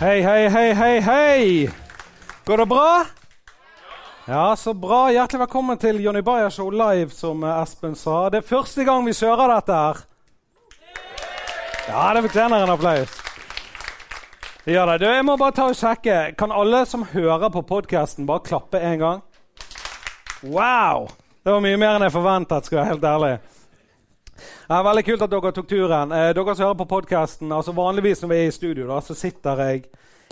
Hei, hei, hei, hei, hei! Går det bra? Ja, så bra. Hjertelig velkommen til Jonny Bayer Show live, som Espen sa. Det er første gang vi kjører dette her. Ja, det fortjener en applaus. Ja, da, jeg må bare ta og sjekke. Kan alle som hører på podkasten, bare klappe en gang? Wow! Det var mye mer enn jeg forventet. skal jeg være helt ærlig. Er Veldig kult at dere tok turen. Eh, dere som hører på podcasten, altså Vanligvis når vi er i studio, da, så sitter jeg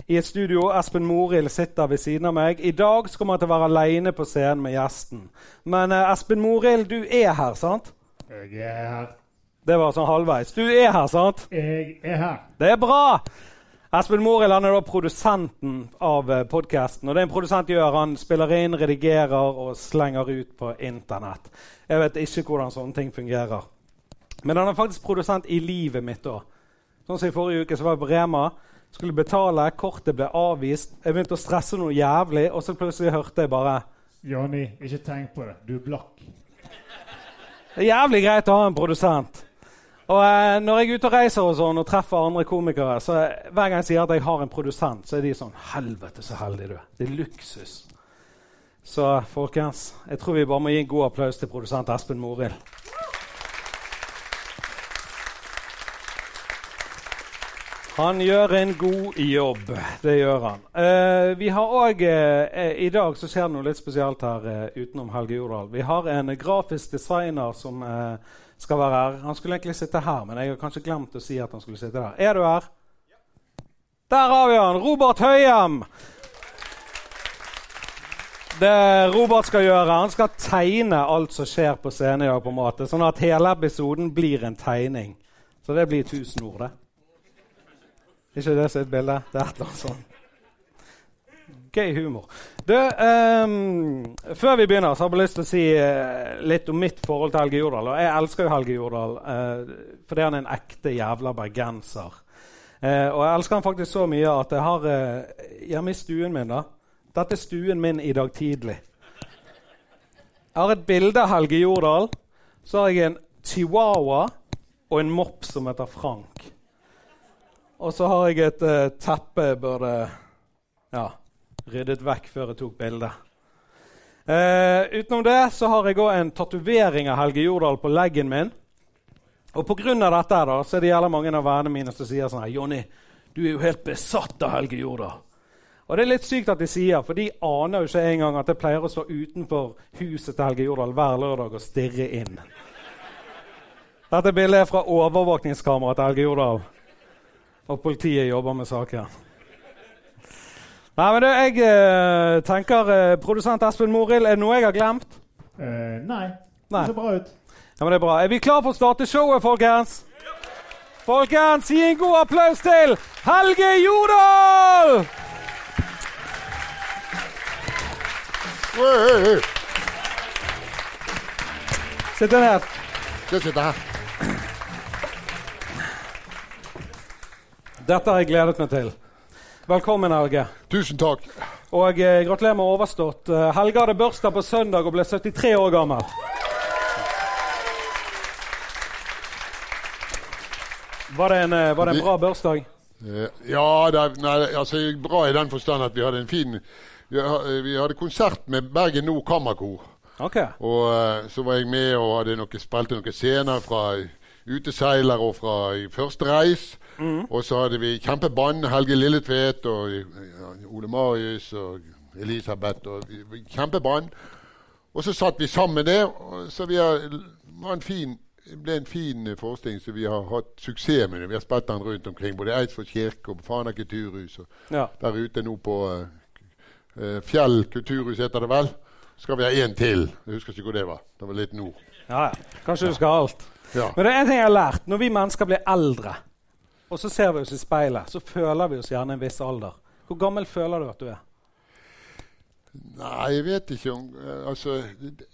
i et studio. Espen Morild sitter ved siden av meg. I dag så kommer jeg til å være alene på scenen med gjesten. Men eh, Espen Morild, du er her, sant? Jeg er her. Det var sånn halvveis. Du er her, sant? Jeg er her. Det er bra! Espen Morild er da produsenten av podkasten. Og det en produsent gjør, han spiller inn, redigerer og slenger ut på Internett. Jeg vet ikke hvordan sånne ting fungerer. Men han er faktisk produsent i livet mitt òg. Sånn som I forrige uke så var jeg på Rema, skulle betale, kortet ble avvist. Jeg begynte å stresse noe jævlig, og så plutselig hørte jeg bare Jonny, ikke tenk på det. Du er blakk. Det er jævlig greit å ha en produsent. Og eh, Når jeg er ute og reiser og sånn, og treffer andre komikere, så hver gang jeg sier at jeg har en produsent, så er de sånn Helvete, så heldig du er. Det er luksus. Så folkens, jeg tror vi bare må gi en god applaus til produsent Espen Morild. Han gjør en god jobb. Det gjør han. Eh, vi har også, eh, I dag så skjer det noe litt spesielt her eh, utenom Helge Jordal. Vi har en grafisk designer som eh, skal være her. Han skulle egentlig sitte her, men jeg har kanskje glemt å si at han skulle sitte der. Er du her? Der har vi han! Robert Høyem! Det Robert skal gjøre, han skal tegne alt som skjer på scenen i dag, på en måte, sånn at hele episoden blir en tegning. Så det blir 1000 ord, det. Ikke det som er et bilde? Det er et eller annet sånt. Gøy humor. Du, um, før vi begynner, så har jeg lyst til å si uh, litt om mitt forhold til Helge Jordal. Og jeg elsker jo Helge Jordal uh, fordi han er en ekte jævla bergenser. Uh, og jeg elsker han faktisk så mye at jeg har hjemme i stuen min da, Dette er stuen min i dag tidlig. Jeg har et bilde av Helge Jordal. Så har jeg en chihuahua og en mopp som heter Frank. Og så har jeg et uh, teppe jeg burde ja, ryddet vekk før jeg tok bildet. Uh, utenom det så har jeg òg en tatovering av Helge Jordal på leggen min. Og pga. dette da, så er det jævlig mange av vennene mine som sier sånn her Jonny, du er jo helt besatt av Helge Jordal. Og det er litt sykt at de sier, for de aner jo ikke engang at jeg pleier å stå utenfor huset til Helge Jordal hver lørdag og stirre inn. Dette bildet er fra overvåkningskameraet til Helge Jordal. Og politiet jobber med saken. Nei, men det, Jeg eh, tenker eh, Produsent Espen Morild, er det noe jeg har glemt? Uh, nei. nei. Det ser bra ut. Ja, men det Er bra. Er vi klare for å starte showet, folkens? Folkens, gi en god applaus til Helge Jordal! Sitt ned. Skal sitter her. Dette har jeg gledet meg til. Velkommen, Helge. Tusen takk. Og eh, gratulerer med overstått. Eh, Helge hadde bursdag på søndag og ble 73 år gammel. Var det en, eh, var det en bra bursdag? Eh, ja, det nei, altså, bra i den forstand at vi hadde en fin Vi, hadde konsert med Bergen Nord Kammerkor. Okay. Og så var jeg med og hadde noe, spilte noen scener fra uteseilere fra Første Reis. Mm. Og så hadde vi kjempeband. Helge Lilletvedt og ja, Ole Marius og Elisabeth. og Kjempeband. Og så satt vi sammen der. Så vi har, var en fin, ble en fin forestilling som vi har hatt suksess med. Vi har spilt den rundt omkring. Både Eidsvoll kirke og Fana kulturhus. Og ja. Der ute nå på uh, Fjell kulturhus, heter det vel. Så skal vi ha én til. Jeg husker ikke hvor det var. Det var litt nord. Ja, ja. Kanskje du skal ha alt. Ja. Men det er en ting jeg har lært. Når vi mennesker blir eldre, og så ser vi oss i speilet, så føler vi oss gjerne en viss alder. Hvor gammel føler du at du er? Nei, jeg vet ikke om Altså Det,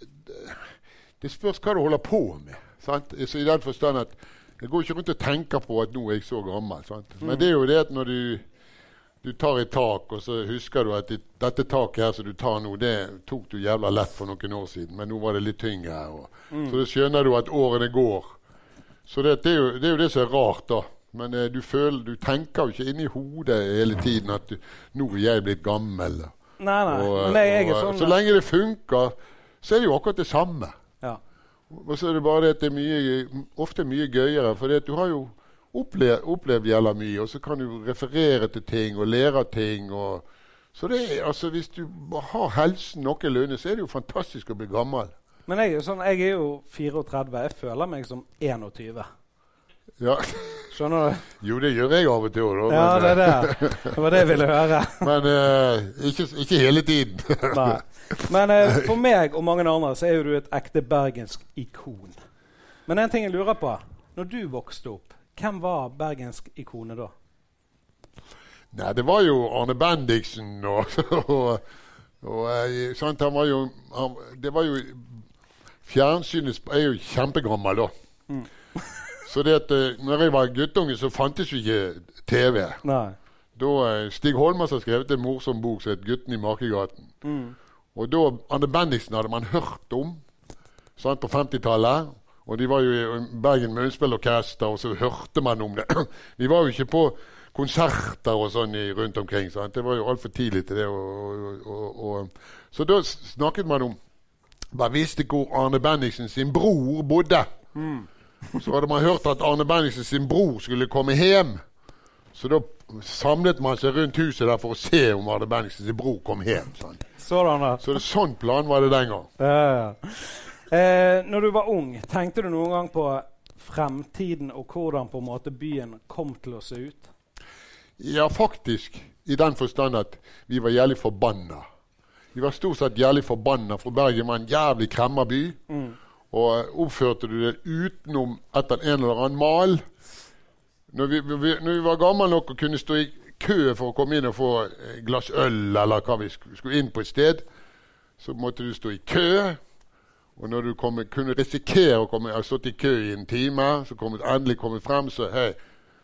det spørs hva du holder på med. Sant? Så I den forstand at Jeg går ikke rundt og tenker på at nå er jeg så gammel. Sant? Men mm. det er jo det at når du, du tar et tak, og så husker du at dette taket her som du tar nå, det tok du jævla lett for noen år siden, men nå var det litt tyngre. Og, mm. Så da skjønner du at årene går. Så det, det, er jo, det, er jo, det som er rart, da. Men eh, du, føler, du tenker jo ikke inni hodet hele tiden at du, 'nå er jeg blitt gammel'. Nei, nei. Og, Men jeg, jeg er sånn så lenge det funker, så er det jo akkurat det samme. ja. Og så er det bare det at det er mye, ofte mye gøyere, for du har jo opplevd, opplevd jævla mye, og så kan du referere til ting og lære av ting. og så det er, altså, Hvis du har helsen noenlunde, så er det jo fantastisk å bli gammel. Men jeg er jo sånn, jeg er jo 34. Jeg føler meg som 21. Ja. Skjønner du? Jo, det gjør jeg av og til òg, Ja, men, det er det. Det var det jeg ville høre. men uh, ikke, ikke hele tiden. Nei. Men uh, for meg og mange andre så er jo du et ekte bergensk ikon. Men en ting jeg lurer på. Når du vokste opp, hvem var bergensk ikonet da? Nei, det var jo Arne Bendiksen og, og, og eh, sant, han var jo han, Det var jo Fjernsynet er jo kjempegammel, da. Mm. Så det at eh, når jeg var guttunge, så fantes jo ikke TV. Nei. Da eh, Stig Holmers har skrevet en morsom bok som het 'Gutten i Markegaten'. Mm. Og da Arne Bendiksen hadde man hørt om sant, på 50-tallet. Og de var jo i Bergen Munnspillorkester, og så hørte man om det. Vi var jo ikke på konserter og sånn i- rundt omkring. Sant? Det var jo altfor tidlig til det. Og, og, og, og, så da snakket man om Man visste hvor Arne Bendiksen sin bror bodde. Så hadde man hørt at Arne Bendiksen sin bror skulle komme hjem. Så da samlet man seg rundt huset der for å se om Arne Bendiksen sin bror kom hjem. Sant? Så det, sånn plan var det den gang. Ja, ja. Eh, når du var ung, tenkte du noen gang på fremtiden og hvordan på en måte byen kom til å se ut? Ja, faktisk. I den forstand at vi var jævlig forbanna. Vi var stort sett jævlig forbanna, for Bergen var en jævlig kremmerby. Og eh, oppførte du det utenom etter en eller annen mal Når vi, vi, når vi var gamle nok og kunne stå i kø for å komme inn og få glass øl, eller hva vi skulle inn på et sted, så måtte du stå i kø. Og når du kom, kunne risikere å komme, ha stått i kø i en time, så kom, endelig kommet frem, så hei,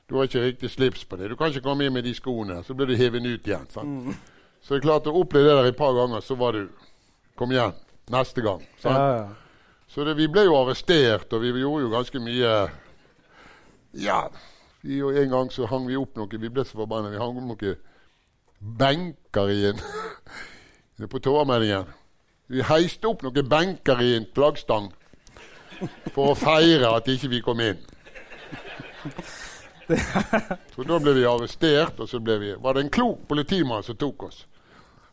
du har ikke riktig slips på det. Du kan ikke komme inn med de skoene. Så blir du hevet ut igjen. Sant? Så det er klart å oppleve det der et par ganger, så var du Kom igjen. Neste gang. Ja, ja. Så det, vi ble jo arrestert, og vi gjorde jo ganske mye Ja. Vi, en gang så hang vi opp noe Vi ble så forbanna. Vi hang opp noen benker i en På Torvmenningen. Vi heiste opp noen benker i en flaggstang for å feire at ikke vi kom inn. Så da ble vi arrestert, og så ble vi, var det en klok politimann som tok oss.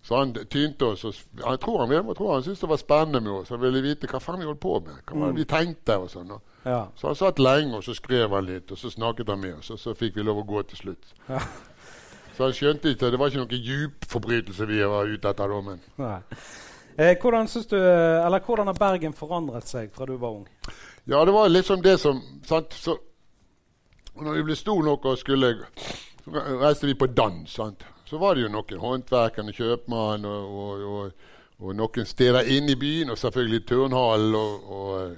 Så han tynte oss. Og, jeg tror han, jeg tror han syntes det var spennende med oss. Han ville vite hva faen vi holdt på med. Hva var det vi tenkte og sånn. ja. Så han satt lenge, og så skrev han litt, og så snakket han med oss. Og så fikk vi lov å gå til slutt. Ja. Så han skjønte ikke Det var ikke noen djup forbrytelse vi var ute etter da, men Nei. Eh, hvordan, du, eller hvordan har Bergen forandret seg fra du var ung? Ja, det var liksom det som sant? Så når vi ble store nok og skulle reiste vi på dans. Sant? Så var det jo noen håndverkere, kjøpmann og, og, og, og noen steder inne i byen, og selvfølgelig Turnhallen og,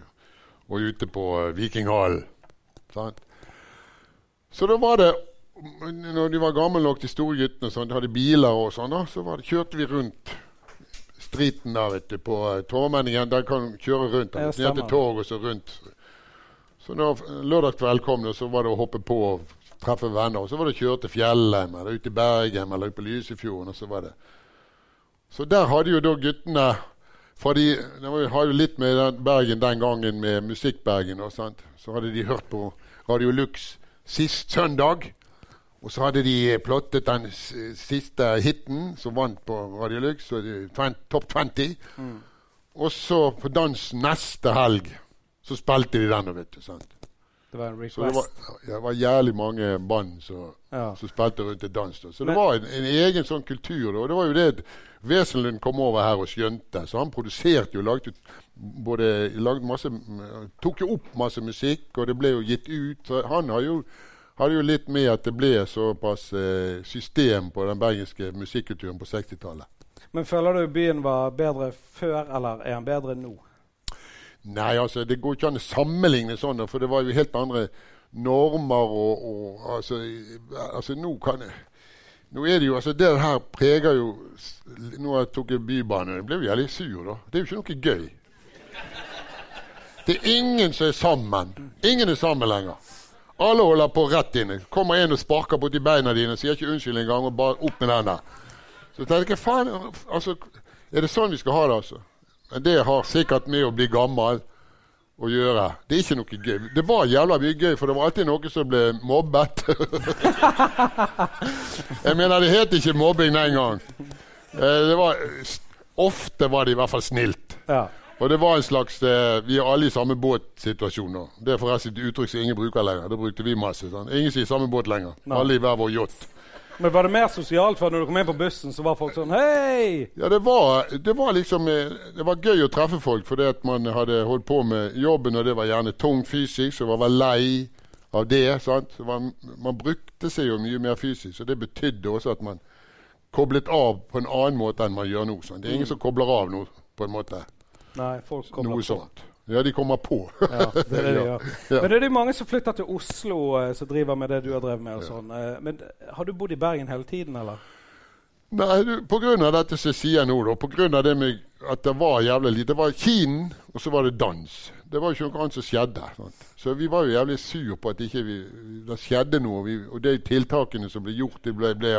ute på eh, Vikinghallen. Sant? Så da var det Når de var gamle nok, de store guttene, sånn, de hadde biler og sånn, så det, kjørte vi rundt striten der, vet du, på Tormenningen. Der kan du kjøre rundt. Ja, Ned til torg og så rundt. Så når lørdagskveld kom, det, så var det å hoppe på og treffe venner. Og så var det å kjøre til Fjellheim eller ut i Bergen eller ut på Lysefjorden. og Så var det. Så der hadde jo da guttene fra de, jo- har jo litt med den Bergen den gangen, med Musikkbergen. Så hadde de hørt på Radio Lux sist søndag. Og så hadde de plottet den siste hiten som vant på Radio Lux, så det- twen- Top 20. Og så på dans neste helg så spilte de den, vet du. sant? Det var en Så det var, request. ja, det var jævlig mange band som Ja. som spilte rundt til dans. Da. Så Men- det var en, en egen sånn kultur. Da. Og det var jo det Wesenlund kom over her og skjønte. Så han produserte jo, lagde, både, lagde masse, tok jo opp masse musikk, og det ble jo gitt ut. Så han har jo, hadde jo litt med at det ble såpass eh, system på den bergenske musikkulturen på 60-tallet. Men føler du byen var bedre før, eller er den bedre nå? Nei, altså, det går ikke an å sammenligne sånn, for det var jo helt andre normer og, og altså, altså nå kan jeg nå er det jo, altså Det her preger jo Nå har jeg tok Bybanen. Jeg ble jo jævlig sur, da. Det er jo ikke noe gøy. Det er ingen som er sammen. Ingen er sammen lenger. Alle holder på rett inne. Kommer en og sparker borti beina dine, sier ikke unnskyld engang, og bare opp med den der. Så tenker jeg, faen, altså, er det sånn vi skal ha det, altså? Men det har sikkert med å bli gammel å gjøre. Det er ikke noe gøy. Det var jævla mye gøy, for det var alltid noe som ble mobbet. jeg mener, det het ikke mobbing den gang. Eh, Det var, ofte var det i hvert fall snilt. Ja. Og det var en slags eh, Vi er alle i samme båt-situasjon nå. Det er forresten et uttrykk som ingen bruker lenger. Det brukte vi masse. Sånn. Ingen som er i samme båt lenger. Nei. Alle i hver vår yacht. Men var det mer sosialt for når du kom inn på bussen, så var folk sånn Hei! Ja, det var, det var liksom eh, Det var gøy å treffe folk fordi at man hadde holdt på med jobben, og det var gjerne tungt fysisk, så man var lei av det. sant? Så man, man brukte seg jo mye mer fysisk, og det betydde også at man koblet av på en annen måte enn man gjør nå. sant? Det er ingen som kobler av nå, på en måte. Nei, folk kommer Noe på. sånt. Ja, de kommer på. Ja, det er det de gjør. Men det er jo mange som flytter til Oslo, eh, som driver med det du har drevet med. og sånn. Eh, Men har du bodd i Bergen hele tiden, eller? Nei, du, på grunn av dette som jeg sier nå, da, på grunn av det med at det var jævlig lite Det var kinen, og så var det dans. Det var jo ikke noe annet som skjedde. Sant? Så vi var jo jævlig sur på at ikke vi, det skjedde noe. Vi, og de tiltakene som ble gjort, det ble, ble,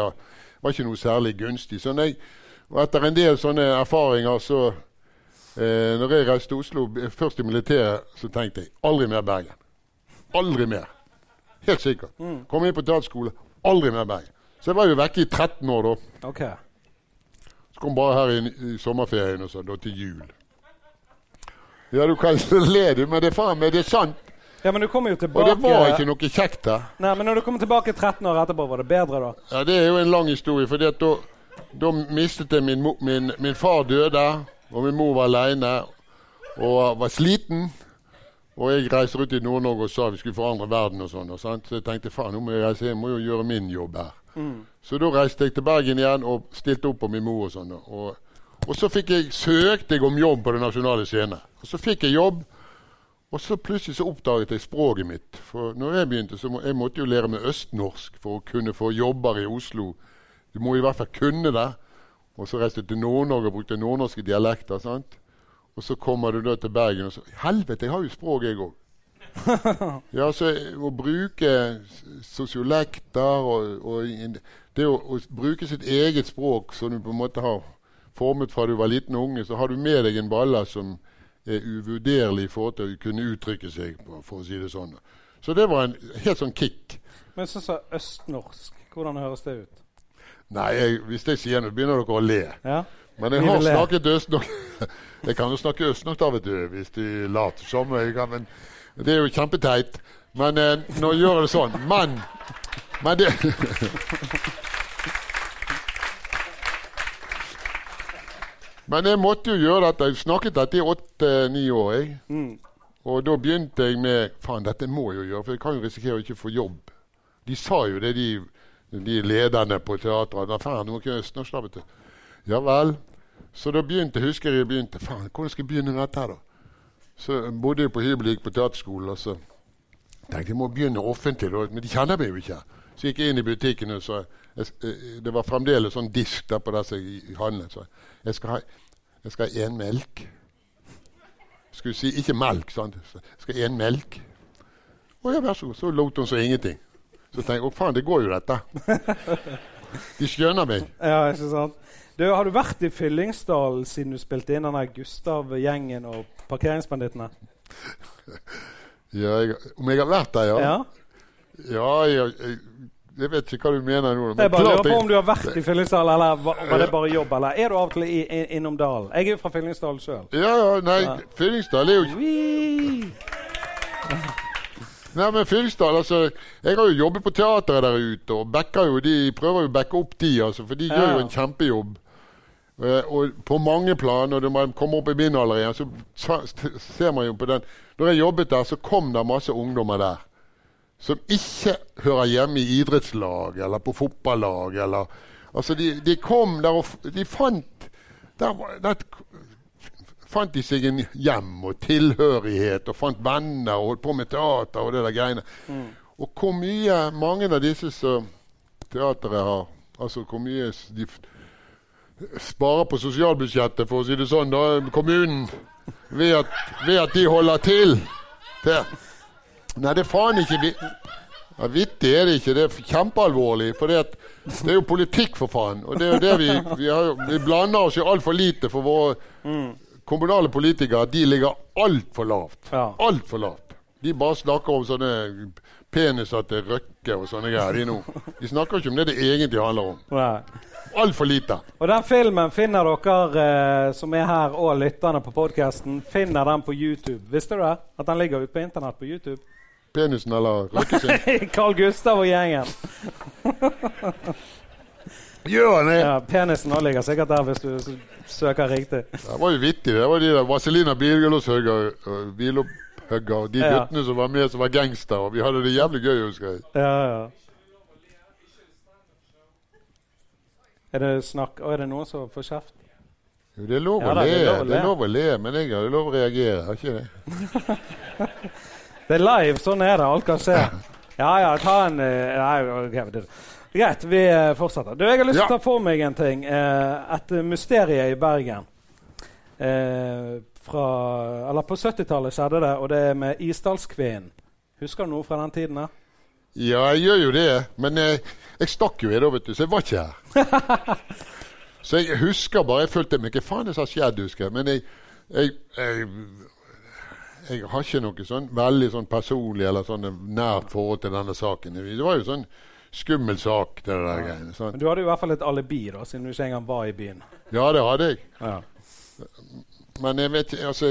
var ikke noe særlig gunstig. Så nei, og etter en del sånne erfaringer, så eh, Når jeg reiste til Oslo eh, først i militæret, så tenkte jeg aldri mer Bergen. Aldri mer. Helt sikkert. Kom inn på teaterskole. Aldri mer Bergen. Så jeg var jo vekke i 13 år da. Ok. Så kom bare her i, i sommerferien og så, da til jul. Ja, du kan le, du, men det faen meg, det er sant. Ja, men du kommer jo tilbake... Og det var ikke noe kjekt der. Nei, men når du kommer tilbake 13 år etterpå, var det bedre da? Ja, Det er jo en lang historie, for da, da mistet jeg min, min, min far døde, og min mor var aleine og var sliten. Og jeg reiste rundt i Nord-Norge og sa vi skulle forandre verden og sånn. Så jeg tenkte faen, nå må jeg reise hjem, må jo gjøre min jobb her. Så da reiste jeg til Bergen igjen og stilte opp på min mor og sånn. Og, og så fikk jeg, søkte jeg om jobb på Den nasjonale scene. Og så fikk jeg jobb. Og så plutselig så oppdaget jeg språket mitt. For når jeg begynte, så må, jeg måtte jo lære meg østnorsk for å kunne få jobber i Oslo. Du må i hvert fall kunne det. Og så reiste du til Nord-Norge og brukte nordnorske dialekter. sant? Og så kommer du da til Bergen og så Helvete, jeg har jo språk, jeg òg. ja, så å bruke sosiolekter og, og Det å, å bruke sitt eget språk som du på en måte har formet fra du var liten og unge, så har du med deg en baller som er uvurderlig i forhold til å kunne uttrykke seg, for å si det sånn. Så det var en helt sånn kick. Men så sa østnorsk, hvordan høres det ut? Nei, jeg, hvis jeg sier noe, begynner dere å le. Ja? Men jeg har snakket østnorsk. Jeg kan jo snakke østnorsk da, vet du, hvis de later som. Kan, men det er jo kjempeteit. Men eh, nå gjør jeg det sånn. Men, men det Men jeg måtte jo gjøre dette. Jeg snakket dette i åtte-ni år. Jeg. Mm. Og da begynte jeg med Faen, dette må jeg jo gjøre, for jeg kan jo risikere å ikke få jobb. De sa jo det, de, de lederne på teatret. Da, faen, ikke østnorsk, da, vet du. Ja vel. Så da begynte, husker jeg begynte Faen, hvordan skal jeg begynne dette her, da? Så bodde jeg på hybel, på teaterskolen, og så tenkte jeg må begynne offentlig. Men de kjenner meg jo ikke. Så gikk jeg inn i butikken, og så jeg, eh, Det var fremdeles sånn disk der på der som jeg handlet. Så jeg skal ha jeg skal ha én melk. Skulle si ikke melk, sant. Jeg skal ha én melk. Å ja, vær så god. Så lot hun som ingenting. Så tenker jeg å faen, det går jo dette. De skjønner meg. Ja, ikke sant? Du, har du vært i Fyllingsdalen siden du spilte inn denne Gustav-gjengen og Parkeringsbandittene? Ja, jeg, om jeg har vært der, ja? Ja? Ja, jeg, jeg, jeg vet ikke hva du mener nå. Jeg bare klart lurer på om du har vært i Fyllingsdalen, eller var, var det bare jobb? Eller er du av og til i, i, innom dalen? Jeg er jo fra Fyllingsdalen sjøl. Ja, ja, nei, Ja. Fyllingsdal er jo ikke Nei, men Fyllingsdal, altså Jeg har jo jobbet på teateret der ute, og jo de, prøver jo å backe opp de, altså, for de Ja. gjør jo en kjempejobb. Uh, og på mange plan, når man kommer opp i min alder igjen, så ser man jo på den Når jeg jobbet der, så kom det masse ungdommer der som ikke hører hjemme i idrettslag eller på fotballag. Eller, altså de, de kom der og de fant der, der fant de seg en hjem og tilhørighet og fant venner og holdt på med teater og det der greiene. Og hvor mye mange av disse som teateret har Altså hvor mye de sparer på sosialbudsjettet, for å si det sånn, da, kommunen, ved at, ved at de holder til. Det. Nei, det er faen ikke vi Ja, vittig er det ikke. Det er kjempealvorlig. For det, er jo politikk, for faen. Og det er jo det vi Vi, jo- vi blander oss jo altfor lite for våre kommunale politikere. De ligger altfor lavt. Ja. Altfor lavt. De bare snakker om sånne peniser til Røkke og sånne greier. De, nå. de snakker ikke om det det egentlig handler om. Altfor lite. Og den filmen finner dere eh, som er her, og lytterne på podkasten, finner den på YouTube. Visste du det? At den ligger ute på internett på YouTube? Penisen eller Røkke sin. Carl Gustav og gjengen. Gjør han det? Ja, penisen også ligger sikkert der hvis du søker riktig. Det var jo vittig. Det var de der Vaselina bilopphugger. De Ja. guttene som var med som var gangstere. Vi hadde det jævlig gøy, husker jeg. Ja, ja. Er det snakk Og er det noen som får kjeft? Jo, det er lov å le, det er lov å le. å men jeg har lov å reagere. Har ikke det? Det er live, sånn er det. Alt kan skje. Ja ja, ta en uh, Nei, ok, det- Greit, vi eh, fortsetter. Du, Jeg har lyst til Ja. å ta for meg en ting. Eh, Et mysterie i Bergen. Eh, fra, eller På 70-tallet skjedde det, og det er med Isdalskvinnen. Husker du noe fra den tiden? da? Ja, jeg gjør jo det, men jeg, jeg stakk jo i da, vet du, så jeg var ikke her. så jeg husker bare Jeg følte meg Hva faen er det som har skjedd, husker jeg. Men jeg, jeg, jeg, jeg har ikke noe sånn veldig sånn personlig eller sånn nært forhold til denne saken. Det var jo sånn skummel sak, det der sant? Men Du hadde jo i hvert fall et alibi, da, siden du ikke engang var i byen. Ja, det hadde jeg. Ja. Men jeg vet altså,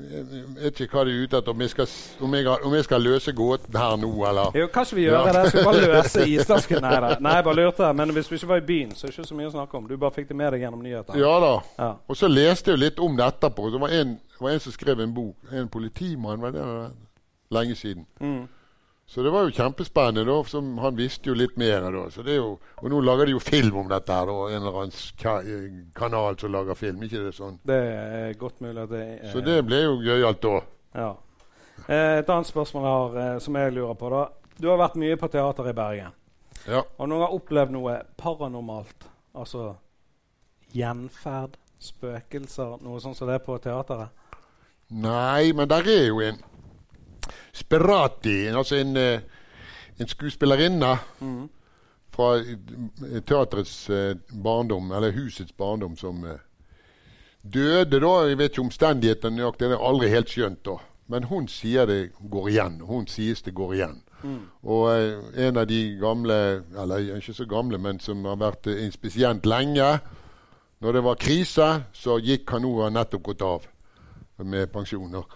Jeg vet ikke hva de er ute etter. Om jeg skal, om jeg, om jeg skal løse gåten her nå, eller Jo, kanskje vi gjør Ja. det? Skal vi bare løse isdasken da. Nei, jeg bare lurte. Men hvis du ikke var i byen, så er det ikke så mye å snakke om. Du bare fikk det med deg gjennom nyhetene. Ja da. Ja. Og så leste jeg litt om det etterpå. Det var en, var en som skrev en bok. En politimann, var det det? Lenge siden. Mm. Så det var jo kjempespennende. da, som Han visste jo litt mer. da, så det er jo, Og nå lager de jo film om dette. her da, En eller annen ka kanal som lager film. ikke det sånn? Det er godt mulig at det er Så det ble jo gøyalt da. Ja. Eh, Et annet spørsmål jeg har, eh, som jeg lurer på. da. Du har vært mye på teater i Bergen. Ja. Og noen har opplevd noe paranormalt? Altså gjenferd, spøkelser, noe sånt som det er på teateret? Nei, men der er jo en Sperati, altså en, eh, en skuespillerinne fra teaterets teatrets eh, barndom, eller husets barndom, som eh, døde da. Jeg vet ikke omstendighetene nøyaktig, det har jeg aldri helt skjønt. da. Men hun sier det går igjen. Hun sies det går igjen. Og eh, en av de gamle, eller ikke så gamle, men som har vært eh, inspisient lenge Når det var krise, så gikk han nå og nettopp gått av med pensjoner.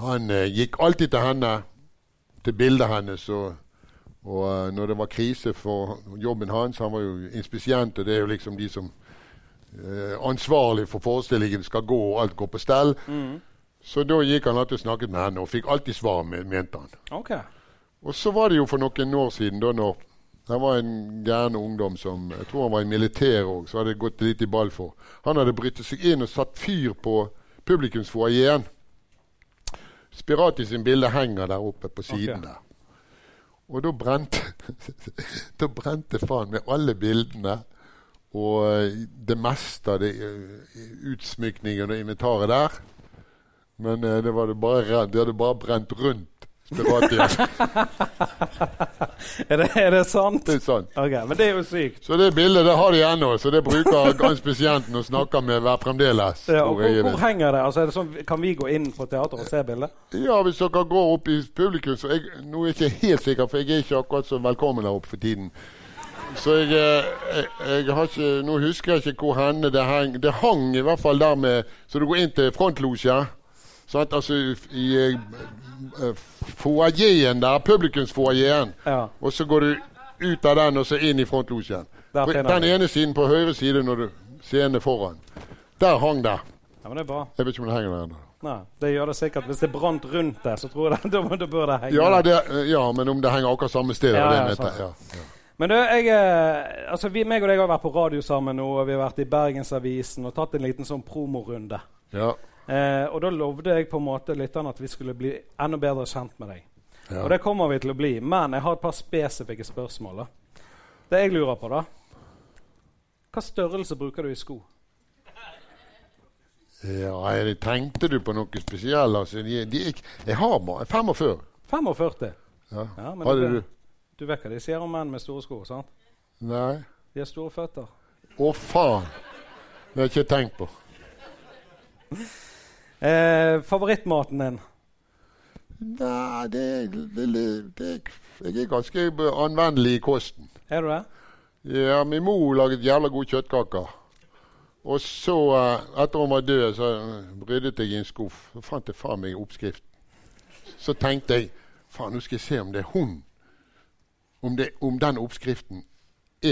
Han eh, gikk alltid til henne, til bildet hennes. Og, og eh, når det var krise for jobben hans Han var jo inspisient, og det er jo liksom de som eh, ansvarlig for forestillingen skal gå, og alt går på stell. Så da gikk han alltid og snakket med henne, og fikk alltid svar, men- mente han. Okay. Og så var det jo for noen år siden, da når det var en gæren ungdom som jeg tror han var i militæret òg, så hadde det gått litt i ball for. Han hadde bryttet seg inn og satt fyr på publikumsfoajeen. Spirati sin bilde henger der oppe på siden okay. der. Og da brente Da brente faen meg alle bildene og eh, det meste av det eh, utsmykningen og inventaret der. Men eh, det, var det, bare, det hadde bare brent rundt Spiratien. Er det, er det sant? Det er sant. Ok, Men det er jo sykt. Så det bildet det har de ennå, så det bruker anspisienten å snakke med hver fremdeles. Ja, og hvor, hvor henger det? Altså, det sånn, kan vi gå inn på teater og se bildet? Ja, hvis dere går opp i publikum, så jeg, Nå er jeg ikke helt sikker, for jeg er ikke akkurat så velkommen der oppe for tiden. Så jeg, eh, jeg, jeg har ikke Nå husker jeg ikke hvor henne det hang. Det hang i hvert fall der med Så du går inn til frontlosja. Sant? Altså i uh, foajeen der, publikumsfoajeen. Ja. Og så går du ut av den og så inn i frontlosjen. Der Den ene siden på høyre side når du scenen foran. Der hang det. ja, men det er bra. Jeg vet ikke om det henger der ennå. Nei, det gjør det sikkert. Hvis det brant rundt det, så tror jeg det, da, bør det henge. Ja, da, det, ja, men om det henger akkurat samme sted. Ja, var det ja, jeg ja, ja. Men du, jeg, eh, altså, vi, meg og deg har vært på radio sammen og vi har vært i Bergensavisen og tatt en liten sånn promorunde. Ja, Eh, og da lovde jeg på en måte lytterne at vi skulle bli enda bedre kjent med deg. ja. Og det kommer vi til å bli. Men jeg har et par spesifikke spørsmål. da. Det jeg lurer på, da Hva størrelse bruker du i sko? ja jeg tenkte du på noe spesielt? Altså, de, de, jeg har bare 45. 45? Ja. Ja, men Hadde du? Du vet hva de sier om menn med store sko? sant? Nei. De har store føtter. Å, faen! Det har jeg ikke tenkt på. Eh, favorittmaten din? Nei, det, det, det, Jeg er ganske anvendelig i kosten. Er du det? Ja, Min mor laget jævla gode kjøttkaker. Og så, eh, etter hun var død, så ryddet jeg i en skuff. Så fant jeg faen meg oppskriften. Så tenkte jeg faen, nå skal jeg se om det er hun. Om, det, om den oppskriften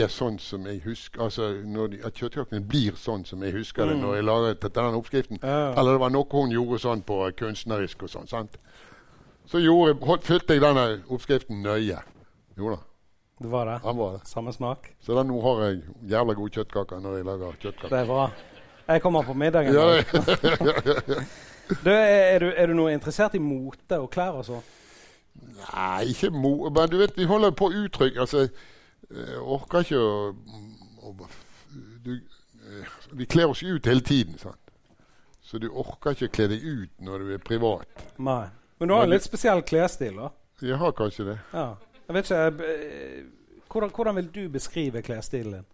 er sånn som jeg husker altså de, At kjøttkakene blir sånn som jeg husker det når jeg laget denne oppskriften. Ja. Eller det var noe hun gjorde sånn på kunstnerisk og sånn. sant? Så gjorde, holdt, fylte jeg denne oppskriften nøye. Jo da, Det var det? han var det. Samme smak? Så da nå har jeg jævla gode kjøttkaker når jeg lager kjøttkaker. Det er bra. Jeg kommer på middagen. Ja, ja, Du, er, du, er du noe interessert i mote og klær og sånn? nei, ikke mo... Men du vet, vi holder på å uttrykke Altså, jeg orker ikke å, å du, eh, Vi kler oss ut hele tiden, sant. Så du orker ikke å kle deg ut når du er privat. Nei. Men du har en litt spesiell klesstil, da. Jeg har kanskje det. Ja. Jeg vet ikke eh, hvordan, hvordan vil du beskrive klesstilen din?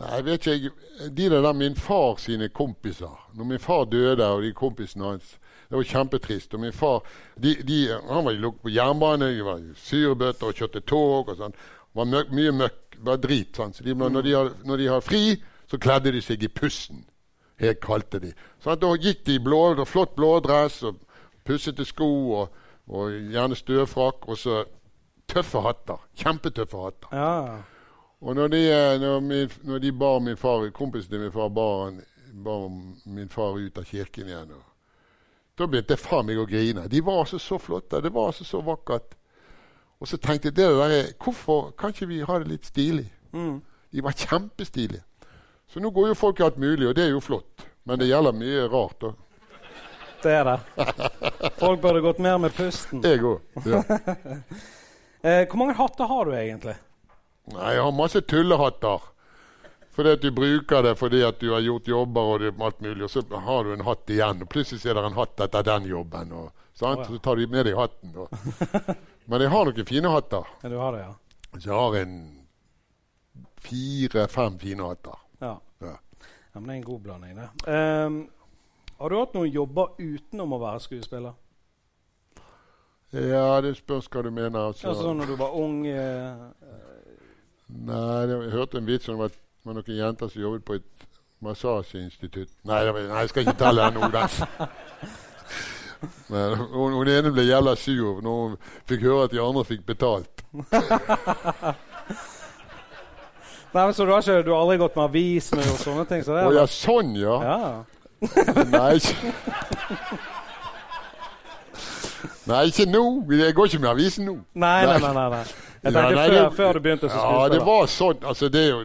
Nei, jeg vet ikke. De der min far sine kompiser Når min far døde, og de kompisene hans Det var kjempetrist. Og min far de, de, Han var lukket på jernbane, de var syrebøtter og kjørte tog og sånn. Det var møk, mye møkk. Bare drit. Sant? De, når, de har, når de har fri, så kledde de seg i pussen. Helt kalte de. Så da gikk de i blå, flott blådress og pussete sko og, og gjerne støvfrakk. Og så tøffe hatter. Kjempetøffe hatter. Ja. Og når de, eh, når min, når de bar min far, kompisen til min far bar, bar min far ut av kirken igjen og, Da begynte jeg faen meg å grine. De var altså så flotte. Det var altså så vakkert. Og så tenkte jeg det der, er- hvorfor kan ikke vi ha det litt stilig? Mm. De var kjempestilige. Så nå går jo folk i alt mulig, og det er jo flott. Men det gjelder mye rart. da. Det er det. Folk burde gått mer med pusten. Jeg òg. Ja. Eh, hvor mange hatter har du egentlig? Nei, jeg har masse tullehatter. Fordi at du bruker det fordi at du har gjort jobber og det, alt mulig, og så har du en hatt igjen, og plutselig er det en hatt etter den jobben. Og? Å, ja. Så tar du med deg hatten. Da. Men jeg har noen fine hatter. Ja, du har det, ja. Så jeg har en fire-fem fine hatter. Ja. Ja. ja men det er en god blanding, det. Um, har du hatt noen jobber utenom å være skuespiller? Ja, det spørs hva du mener. Altså. Altså sånn når du var ung eh, Nei, det, jeg hørte en vits om at det var noen jenter som jobbet på et massasjeinstitutt. Nei, var, nei, jeg skal ikke telle den nå. den. Men hun, hun ene ble jævla sur når hun fikk høre at de andre fikk betalt. Nei, men Så du har, ikke, du har aldri gått med avisene og sånne ting? Så det er, ja, sånn, ja. ja. Nei, ikke Nei, ikke nå. Jeg går ikke med avisen nå. Nei, nei, nei. nei, nei. Jeg tenkte nei, før, det- før du begynte som Ja, det var sånn. Altså, det er jo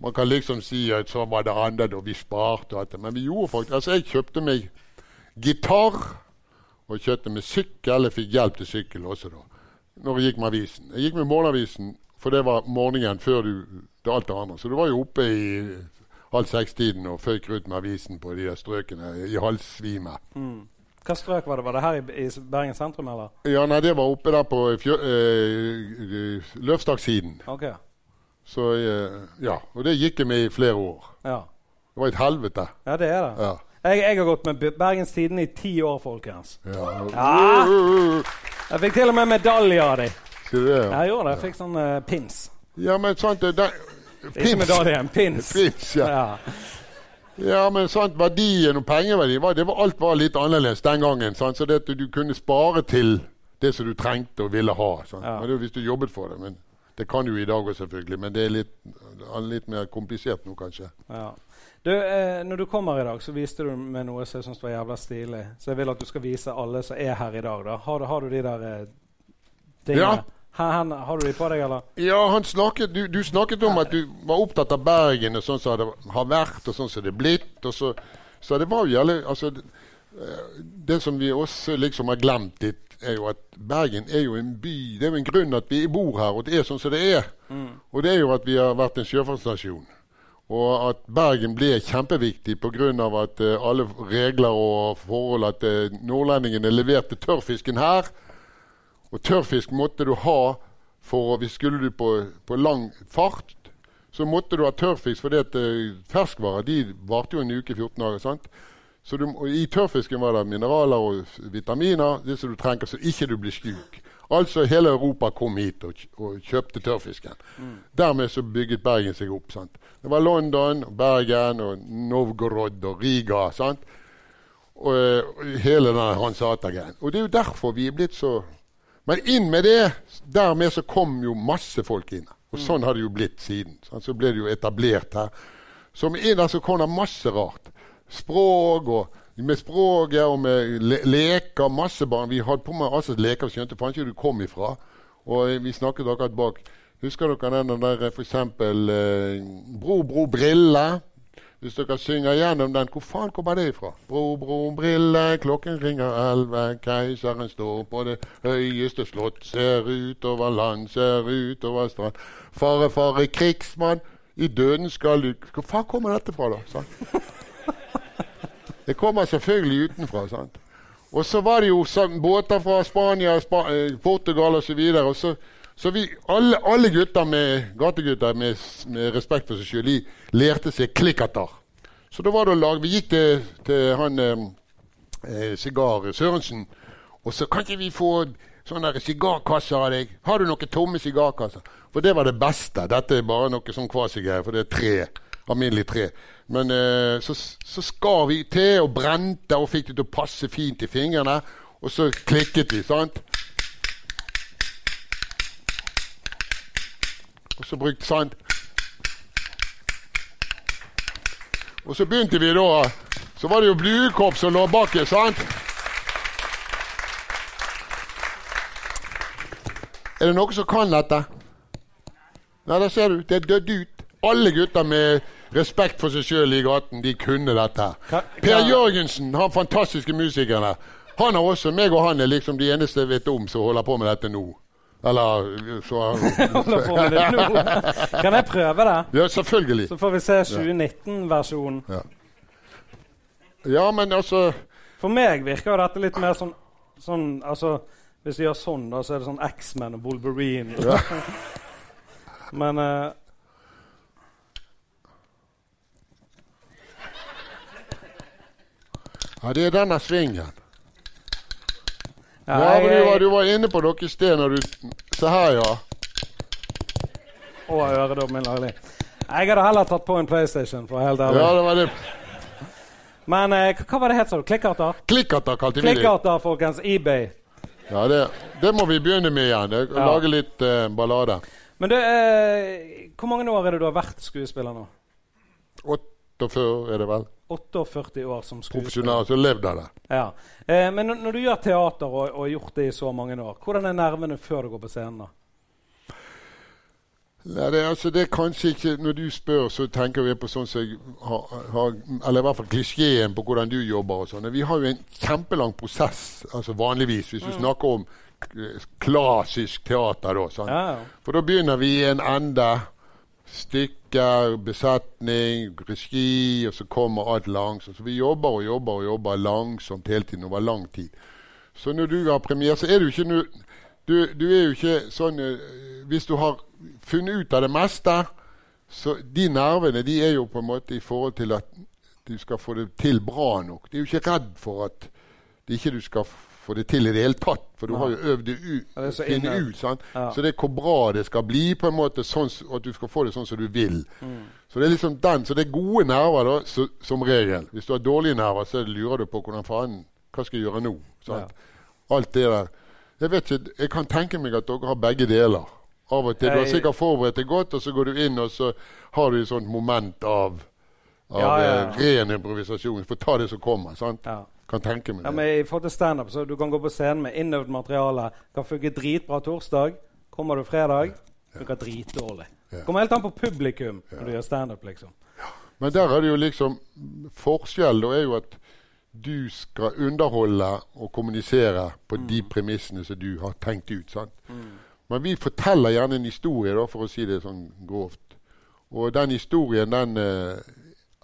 Man kan liksom si at sånn var det andre og vi sparte og alt det. Men vi gjorde faktisk Altså, jeg kjøpte meg gitar og kjøpte med sykkel. Jeg fikk hjelp til sykkel også, da. Når jeg gikk med avisen. Jeg gikk med morgenavisen, for det var morgenen før du det alt det andre. Så du var jo oppe i halv seks-tiden og føyk rundt med avisen på de der strøkene i halvsvime. Mm. Hva strøk var det? Var det her i, i Bergen sentrum, eller? Ja, nei, det var oppe der på fjø, eh, Løvstakssiden. Ok, Så eh, ja, og det gikk jeg med i flere år. ja. Det var et helvete. Ja, det er det. Ja. Jeg, jeg har gått med Bergenstiden Bergens Tidende i ti år, folkens. ja. Ja. Jeg fikk til og med medalje av dem. Skal du det? Ja, jeg gjorde det. Jeg fikk sånn uh, pins. Ja, men sant det, det Ikke medalje, en pins. Pins, ja. Ja. ja, men sant, verdien og pengeverdi var, det var, Alt var litt annerledes den gangen. Sant? Så det at du, kunne spare til det som du trengte og ville ha. Ja. Men det hvis du jobbet for det. Men det kan du i dag òg, selvfølgelig. Men det er litt, litt mer komplisert nå, kanskje. Ja. Du, eh, når du kommer i dag, så viste du meg noe som jeg syns var jævla stilig. Så jeg vil at du skal vise alle som er her i dag. da. Har, du- har du de der eh, tingene? Ja. Her, her, har du de på deg, eller? Ja, han snakket, du, du snakket om at du var opptatt av Bergen og sånn som det har vært, og sånn som det er blitt. Og så, så det var jo jævlig altså, det, eh, det som vi også liksom har glemt litt, er jo at Bergen er jo en by. Det er jo en grunn at vi bor her, og det er sånn som det er. Og det er jo at vi har vært en sjøfartsnasjon. Og at Bergen ble kjempeviktig pga. at uh, alle regler og forhold At uh, nordlendingene leverte tørrfisken her. Og tørrfisk måtte du ha for hvis skulle du på, på lang fart, så måtte du ha tørrfisk, fordi at eh, ferskvarer de varte jo en uke, 14 dager. sant? Så du, I tørrfisken var det mineraler og vitaminer det som du trenger, så ikke du blir syk. Altså hele Europa kom hit og, og kjøpte tørrfisken. Dermed så bygget Bergen seg opp. sant? Det var London, Bergen, og Novgorod og Riga. sant? Og, eh, og hele den Hansata-greien. Og det er jo derfor vi er blitt så Men inn med det! Dermed så kom jo masse folk inn. Og sånn har det jo blitt siden. sant? Så ble det jo etablert her. Så med inn der så kom det masse rart. Språk og med språket og med le leker. Masse barn. Vi hadde på med altså leker vi skjønte faen ikke hvor du kom ifra. Og vi snakket akkurat bak. Husker dere den der eksempel eh, Bro, bro, brille? Hvis dere synger gjennom den, hvor faen kommer det ifra? Bro, bro, brille, klokken ringer elleve, keiseren står på det høyeste slott, ser utover land, ser utover strand. Fare, fare, krigsmann, i døden skal du Hvor faen kommer dette fra, da? Sant? Det kommer selvfølgelig utenfra. sant? Og så var det jo båter fra Spania, Spa eh, Portugal osv. Så og så, så vi, alle, alle gutter med, gategutter med, med respekt for seg sjøl, de lærte seg klikkater. Så da var det å lage Vi gikk til, til han Sigar eh, Sigar Sørensen, og så kan ikke vi få sånne sigarkasser av deg? Har du noen tomme sigarkasser? For det var det beste. Dette er bare noe sånn kvasigreier, for det er tre. Alminnelig tre. Men eh, så, så skar vi til og brente og fikk det til å passe fint i fingrene. Og så klikket vi, sant? Og så brukte sant? Og så begynte vi da Så var det jo Bluekopp som lå baki, sant? Er det noen som kan dette? Nei, der ser du. Det er dødd ut. Alle gutter med respekt for seg sjøl i gaten, de kunne dette. Per Jørgensen, han fantastiske musikeren her, han har også meg og han er liksom de eneste jeg vet om som holder på med dette nå. Eller så Holder på med det nå. Kan jeg prøve det? Ja, selvfølgelig. Så får vi se 2019-versjonen. Ja, men altså For meg virker jo dette litt mer sånn, sånn altså, Hvis vi gjør sånn, da, så er det sånn X-Men og Wolverine. Men eh, Ja, det er denne svingen. ja, jeg, du, var, du var inne på noe sted når du Se her, ja. Og øredobben min laglig. Jeg hadde heller tatt på en PlayStation, for å være helt ærlig. Ja, det var det. Men eh, hva var det het, sa du? Klikkarter? Klikkarter kalte vi det. Klikkarter, folkens. eBay. Ja, det, det må vi begynne med igjen. Ja. Lage litt eh, ballade. Men du, eh, hvor mange år er det du har vært skuespiller nå? 48 er det vel. 48 år som skuespiller. Profesjonell så levde av det. Ja. Eh, men når, du gjør teater og, og har gjort det i så mange år, hvordan er nervene før du går på scenen? da? Nei, det, altså, det er kanskje ikke Når du spør, så tenker vi på sånn som jeg har, har Eller i hvert fall klisjeen på hvordan du jobber og sånn. Vi har jo en kjempelang prosess, altså vanligvis, hvis du snakker om klassisk teater, da. Sånn. Ja. For da begynner vi i en ende. Stykker, besetning, regi, og så kommer alt langsomt. Så vi jobber og jobber og jobber langsomt hele tiden over lang tid. Så når du har premiere, så er du ikke nu, du, du er jo ikke sånn eh, Hvis du har funnet ut av det meste, så de nervene de er jo på en måte i forhold til at du skal få det til bra nok. De er jo ikke redd for at det ikke du skal få det til i det hele tatt, for du har jo øvd det ut. Det så finne ut, sant? Så det er hvor bra det skal bli, på en måte, sånn, at du skal få det sånn som du vil. Mm. Så det er liksom den, så det er gode nerver da, så, som regel. Hvis du har dårlige nerver, så lurer du på hvordan faen, hva skal jeg gjøre nå? Sant? Alt det der. Jeg vet ikke, jeg kan tenke meg at dere har begge deler. Av og til. Du har sikkert forberedt deg godt, og så går du inn, og så har du et sånt moment av, av Ja, ja, ja. eh, ren improvisasjon. For ta det som kommer. sant? Ja. Kan tenke meg Ja, men I forhold til standup, så du kan gå på scenen med innøvd materiale. Kan funke dritbra torsdag. Kommer du fredag, funker dritdårlig. Ja. Kommer helt an på publikum når du gjør standup. Liksom. Men der er det jo liksom Forskjell da er jo at du skal underholde og kommunisere på de premissene som du har tenkt ut. sant? Men vi forteller gjerne en historie, da, for å si det sånn grovt. Og den historien, den eh,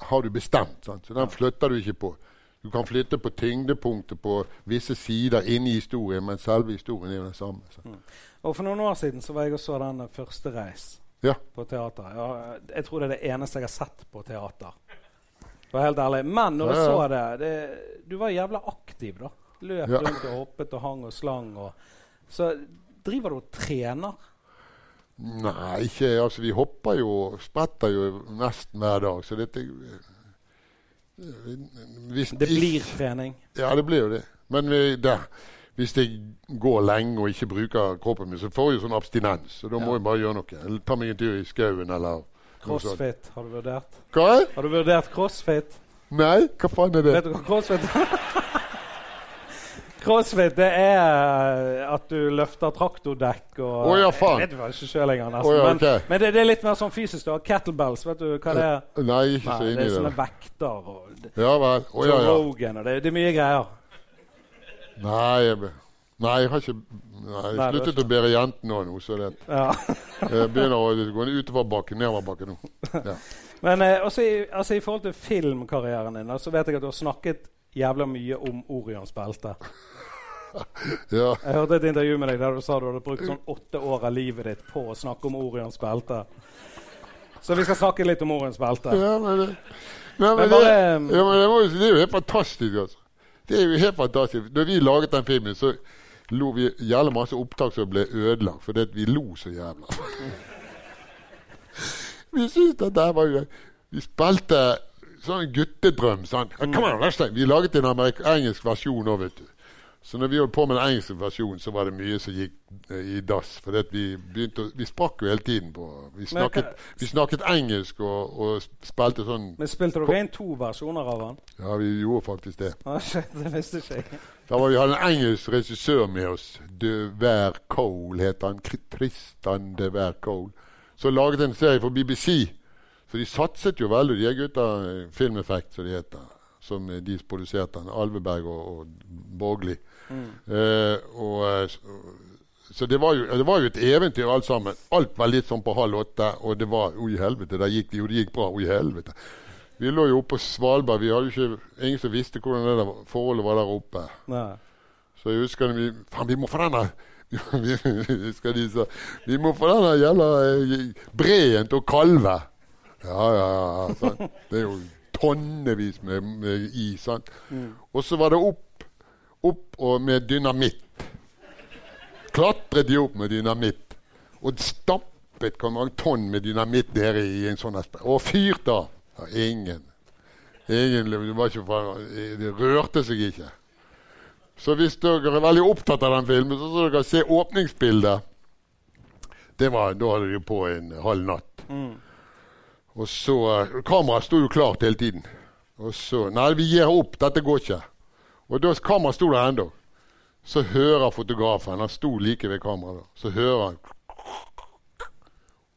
har du bestemt. sant? Så den flytter du ikke på. Du kan flytte på tyngdepunktet på visse sider inni historien, men selve historien er jo den samme. Mm. Og For noen år siden så var jeg og så den første reis Ja. på teater. Jeg, jeg tror det er det eneste jeg har sett på teater. For var helt ærlig. Men når jeg Ja, ja. så det, det Du var jævla aktiv, da. Løp rundt og hoppet og hang og slang. Og, så driver du og trener? Nei, ikke Altså, vi hopper jo og spretter jo nesten hver dag, så dette hvis, Det blir trening. Ja, det blir jo det. Men vi, det, hvis jeg går lenge og ikke bruker kroppen min, så får jeg sånn abstinens. Så da må Ja. jeg bare gjøre noe. Eller ta meg en tur i skauen eller. Crossfit, har du vurdert? Hva? Har du vurdert crossfit? Nei, hva faen er det? Vet du hva crossfit er? Crossfit det er eh, at du løfter traktordekk og oh, ja, faen. Jeg vet jo ikke sjøl engang, nesten. Oh, ja, men, men det, det er litt mer sånn fysisk. da. Kettlebells, vet du hva det er? Nei, ikke så inn i det Det er sånne vekter og Ja vel. Oh, ja, ja. Rogan og det, det er mye greier. Nei, jeg, nei, jeg har ikke Nei, jeg sluttet å bære jentene nå, så det Ja. jeg begynner å gå utoverbakke, nedoverbakke nå. Ja. Men eh, også i, altså, i forhold til filmkarrieren din, så vet jeg at du har snakket jævla mye om Orions belte. Ja. Jeg hørte et intervju med deg der du sa du hadde brukt sånn åtte år av livet ditt på å snakke om Orions belte. Så vi skal snakke litt om Orions belte. Ja, men det, nei, men Men det, bare- ja, men det, jo- det er jo helt fantastisk, altså. Det er jo helt fantastisk. Da vi laget den filmen, så lo vi jævla masse opptak som ble ødelagt fordi vi lo så jævla. vi syntes at det var jo Vi spilte sånn guttedrøm. Sånn. Mm. Come on. Vi laget en engelsk versjon òg, vet du. Så når vi holdt på med den engelske versjonen, så var det mye som gikk eh, i dass. For vi å, Vi sprakk jo hele tiden på Vi snakket, men, vi snakket engelsk og, og spilte sånn Men spilte dere inn to versjoner av den? Ja, vi gjorde faktisk det. Ah, shit, det visste ikke. Da var vi hadde en engelsk regissør med oss. De Ver Cole het han. Tristan De Ver Cole. Så laget en serie for BBC. Så de satset jo veldig, de gutta. eh, Filmeffekt, som de heter. Som eh, de produserte. Alveberg og, og Borgli. Eh, og, eh, så- det var, jo, det var jo et eventyr alt sammen. Alt var litt sånn på halv åtte, og det var Oi, helvete, der gikk det jo, det gikk bra. Oi, helvete. Vi lå jo oppe på Svalbard. Vi hadde jo ikke, ingen som visste hvordan det der forholdet var der oppe. Nei. Så jeg husker vi Faen, vi må få denne vi, husker de sa, vi må der jævla eh, breen til å kalve. Ja, ja, ja. Sant? Det er jo tonnevis med, med is. Sant? Og så var det opp, opp og med dynamitt. Klatret de opp med dynamitt. Og stappet hvor mange tonn med dynamitt der i en sånn. Og fyrt av. Ja, ingen. Ingen det, fra- det rørte seg ikke. Så hvis dere er veldig opptatt av den filmen, så skal dere se åpningsbildet. Det var, Da hadde de på en halv natt. Og så eh, Kameraet sto jo klart hele tiden. Og så Nei, vi gir opp. Dette går ikke. Og da kameraet sto der ennå. Så hører fotografen Han sto like ved kameraet. Så hører han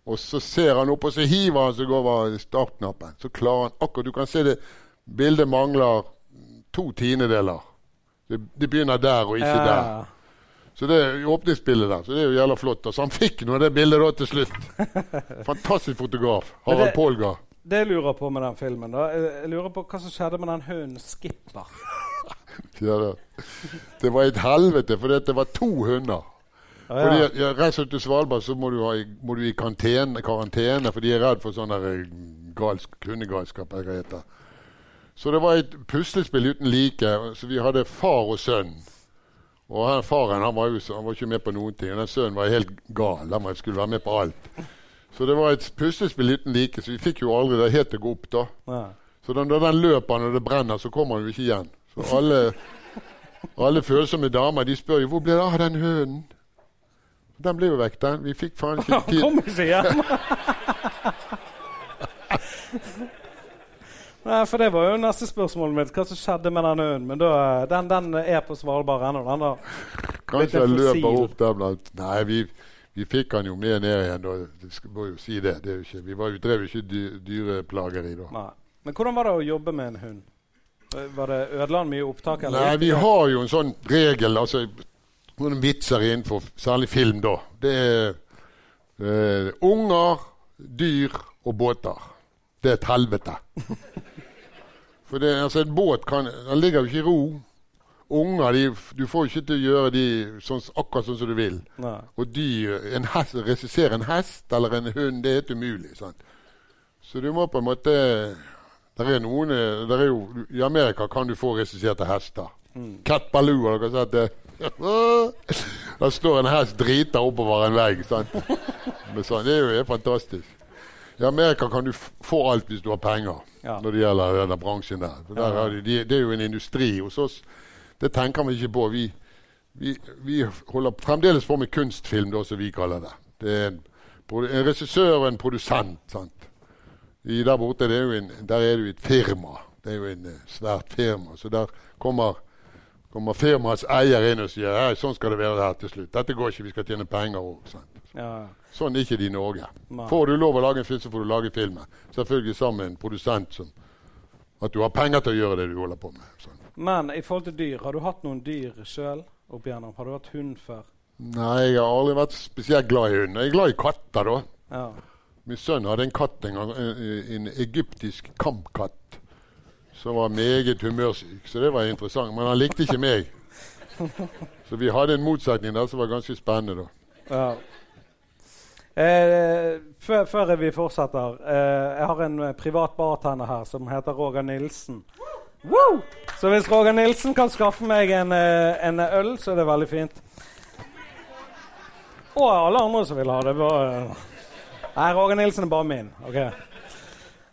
Og så ser han opp, og så hiver han seg over startknappen. Så klarer han akkurat Du kan se det bildet mangler to tiendedeler. Det, det begynner der og ikke Ja, der. Så det er åpningsbildet der. Så det er jo jævla flott. Så han fikk nå det bildet da til slutt. Fantastisk fotograf. Harald Polga. Polgar. Det jeg lurer på med den filmen, da jeg lurer på hva som skjedde med den hunden Skipper. Ja, det. det var et helvete, for det var to hunder. Ja, Fordi ja. Reiser du til Svalbard, så må du, ha, må du i karantene, karantene, for de er redd for sånn eh, galsk, hundegalskap. Så det var et puslespill uten like. Så vi hadde far og sønn. Og her, faren han var jo han var ikke med på noen ting. Den sønnen var helt gal. Han skulle være med på alt. Så det var et puslespill uten like, så vi fikk jo aldri det helt til å gå opp. da. Ja. Så den, når den løper når det brenner, så kommer han jo ikke igjen. Så alle, alle følsomme damer de spør jo hvor ble det av den hønen. Den ble jo vekk, den. Vi fikk faen ikke Han tid. kom ikke hjem! Nei, for Det var jo neste spørsmålet mitt. Hva som skjedde med den hunden? Men da, den, den er på Svalbard ennå. Den da. Kanskje jeg løper opp der blant Nei, vi, vi fikk han jo med ned igjen. Da. Det må jo si det. det ikke, vi var drev jo ikke dy, dyreplageri da. Nei. Men hvordan var det å jobbe med en hund? Var det Ødela han mye opptak? eller Nei, vi har jo en sånn regel, altså noen vitser innenfor særlig film, da. Det er eh, unger, dyr og båter. Det er et helvete. For det, altså, en båt kan, den ligger jo ikke i ro. Unger de, du får jo ikke til å gjøre de sånn, akkurat sånn som du vil. Nei. Og dyr en hest, Regissere en hest eller en hund, det er helt umulig. Sant? Så du må på en måte der er noen, eh, der er jo, I Amerika kan du få regisserte hester. Cat Baloo, har dere sett det? Der står en hest drita oppover en vegg. Sant? Men sånn, det er jo er fantastisk. I Amerika kan du få alt hvis du har penger, Ja. når det gjelder denne bransjen der. Der er det, de, det er jo en industri hos oss. Det tenker vi ikke på. Vi, vi, vi holder fremdeles på med kunstfilm, da, som vi kaller det. Det er en, en regissør og en produsent. sant? I der borte det er en, der er det jo et firma. Det er jo en eh, svært firma. Så der kommer, kommer firmaets eier inn og sier «Hei, sånn skal det være her til slutt. Dette går ikke, vi skal tjene penger òg. Ja. Sånn er ikke det i Norge. Nei. Får du lov å lage en film, så får du lage filmen. Selvfølgelig sammen med en produsent som At du har penger til å gjøre det du holder på med. Sånn. Men i forhold til dyr, har du hatt noen dyr sjøl opp igjennom? Har du hatt hund før? Nei, jeg har aldri vært spesielt glad i hund. Jeg er glad i katter, da. Ja. Min sønn hadde en katt en gang, en, egyptisk kampkatt, som var meget humørsyk. Så det var interessant. Men han likte ikke meg. Så vi hadde en motsetning der som var ganske spennende. da. ja. Eh, før, før vi fortsetter eh, Jeg har en eh, privat bartender her som heter Roger Nilsen. Woo! Så hvis Roger Nilsen kan skaffe meg en, eh, en øl, så er det veldig fint. Og alle andre som vil ha det. Bare, Nei, Roger Nilsen er bare min. ok?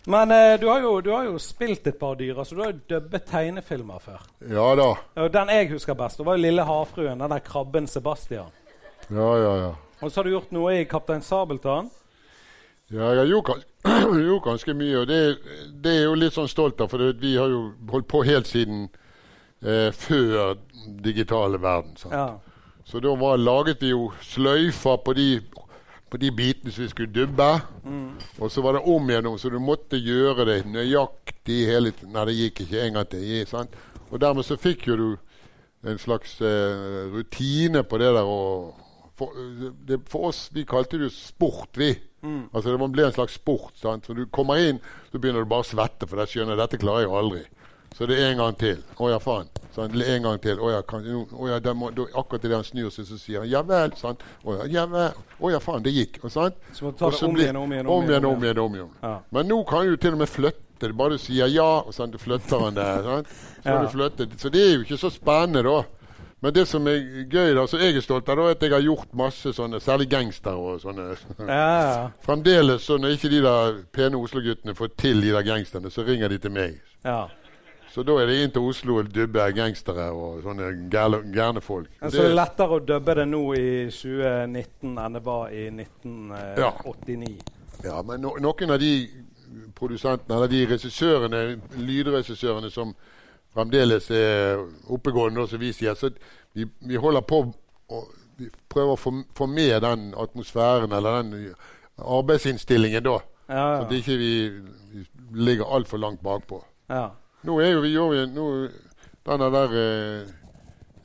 Men eh, du, har jo, du har jo spilt et par dyr. så Du har jo dubbet tegnefilmer før. Ja da. Den jeg husker best, det var jo Lille havfruen. Den der krabben Sebastian. Ja, ja, ja. Og så har du gjort noe i Kaptein Sabeltann. Ja, jeg har gjort, gjort ganske mye, og det, det er jo litt sånn stolt av. For vi har jo holdt på helt siden eh, før digitale verden. Sant? Ja. Så da var, laget vi jo sløyfer på de, på de bitene som vi skulle dubbe. Og så var det om igjen, så du måtte gjøre det nøyaktig hele tiden. Nei, det gikk ikke en gang til. Sant? Og dermed så fikk jo du en slags eh, rutine på det der. Og for, det, for oss, vi kalte det jo sport, vi. Altså Det ble en slags sport. Sant? Så du kommer inn, så begynner du bare å svette, for jeg skjønner dette klarer jeg aldri. Så det er en gang til. Å ja, faen. Sånn, En gang til. Å ja, kan, å, ja må, da, akkurat idet han snur seg, så sier han ja vel. Sånn. Å ja, ja vel. Å ja, faen, det gikk. Og, sånn. Så må du ta Og det så om igjen, om igjen, om igjen. Om igjen, om igjen. Ja. Men nå kan du til og med flytte det. Bare du sier ja, og sånn, du flytter han der. Sånn. Så, Ja. så det er jo ikke så spennende, da. Men det som er gøy, da, så jeg er stolt av, da, er at jeg har gjort masse sånne, særlig gangstere og sånne. Ja, ja. Fremdeles, så når ikke de der pene Oslo-guttene får til de der gangsterne, så ringer de til meg. ja. Så da er det inn til Oslo og dubbe gangstere og sånne gærne, folk. Så det er lettere å dubbe det nå i 2019 enn det var i 1989. Ja, men no, noen av de produsentene, eller de regissørene, lydregissørene som fremdeles er oppegående, som vi sier, så vi, vi holder på å vi prøver å få, få med den atmosfæren eller den arbeidsinnstillingen da. Ja, Så at ikke vi, vi ligger altfor langt bakpå. ja. Nå er jo vi jo nå, denne der eh,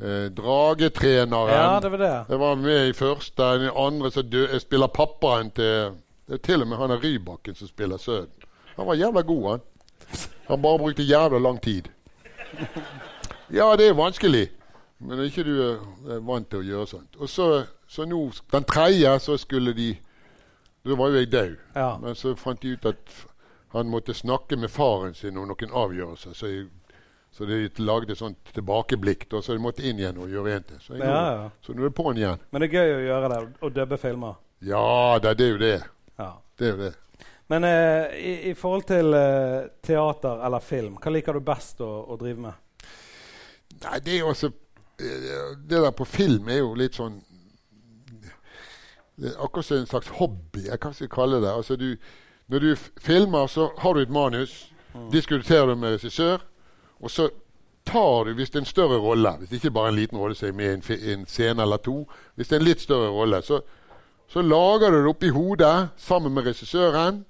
eh, dragetreneren ja, det var det. Jeg var med i første. Den andre som spiller pappaen til Det er til og med han er Rybakken som spiller sønnen. Han var jævla god, han. Han bare brukte jævla lang tid. Ja, det er vanskelig. Men ikke du er vant til å gjøre sånt. Og så, så nå, den tredje, så skulle de Da var jo jeg død. Ja. Men så fant de ut at han måtte snakke med faren sin om noen avgjørelser. Så, jeg, så de lagde et sånt tilbakeblikk, da, så de måtte inn igjen og gjøre en til. Så, Ja, ja. så nå er det på'n igjen. Men det er gøy å gjøre det, å dubbe filmer. Ja det, det er jo det. Ja. Det er jo det. Men eh, i, i forhold til eh, teater eller film, hva liker du best å, å drive med? Nei, det er jo altså Det der på film er jo litt sånn det er Akkurat som en slags hobby. Jeg kan ikke kalle det. Altså du, når du filmer, så har du et manus. Diskuterer du med regissør. Og så tar du, hvis det er en større rolle, hvis det ikke bare er en liten rolle som er med i en, en scene eller to, hvis det er en litt større rolle, så, så lager du det oppi hodet sammen med regissøren.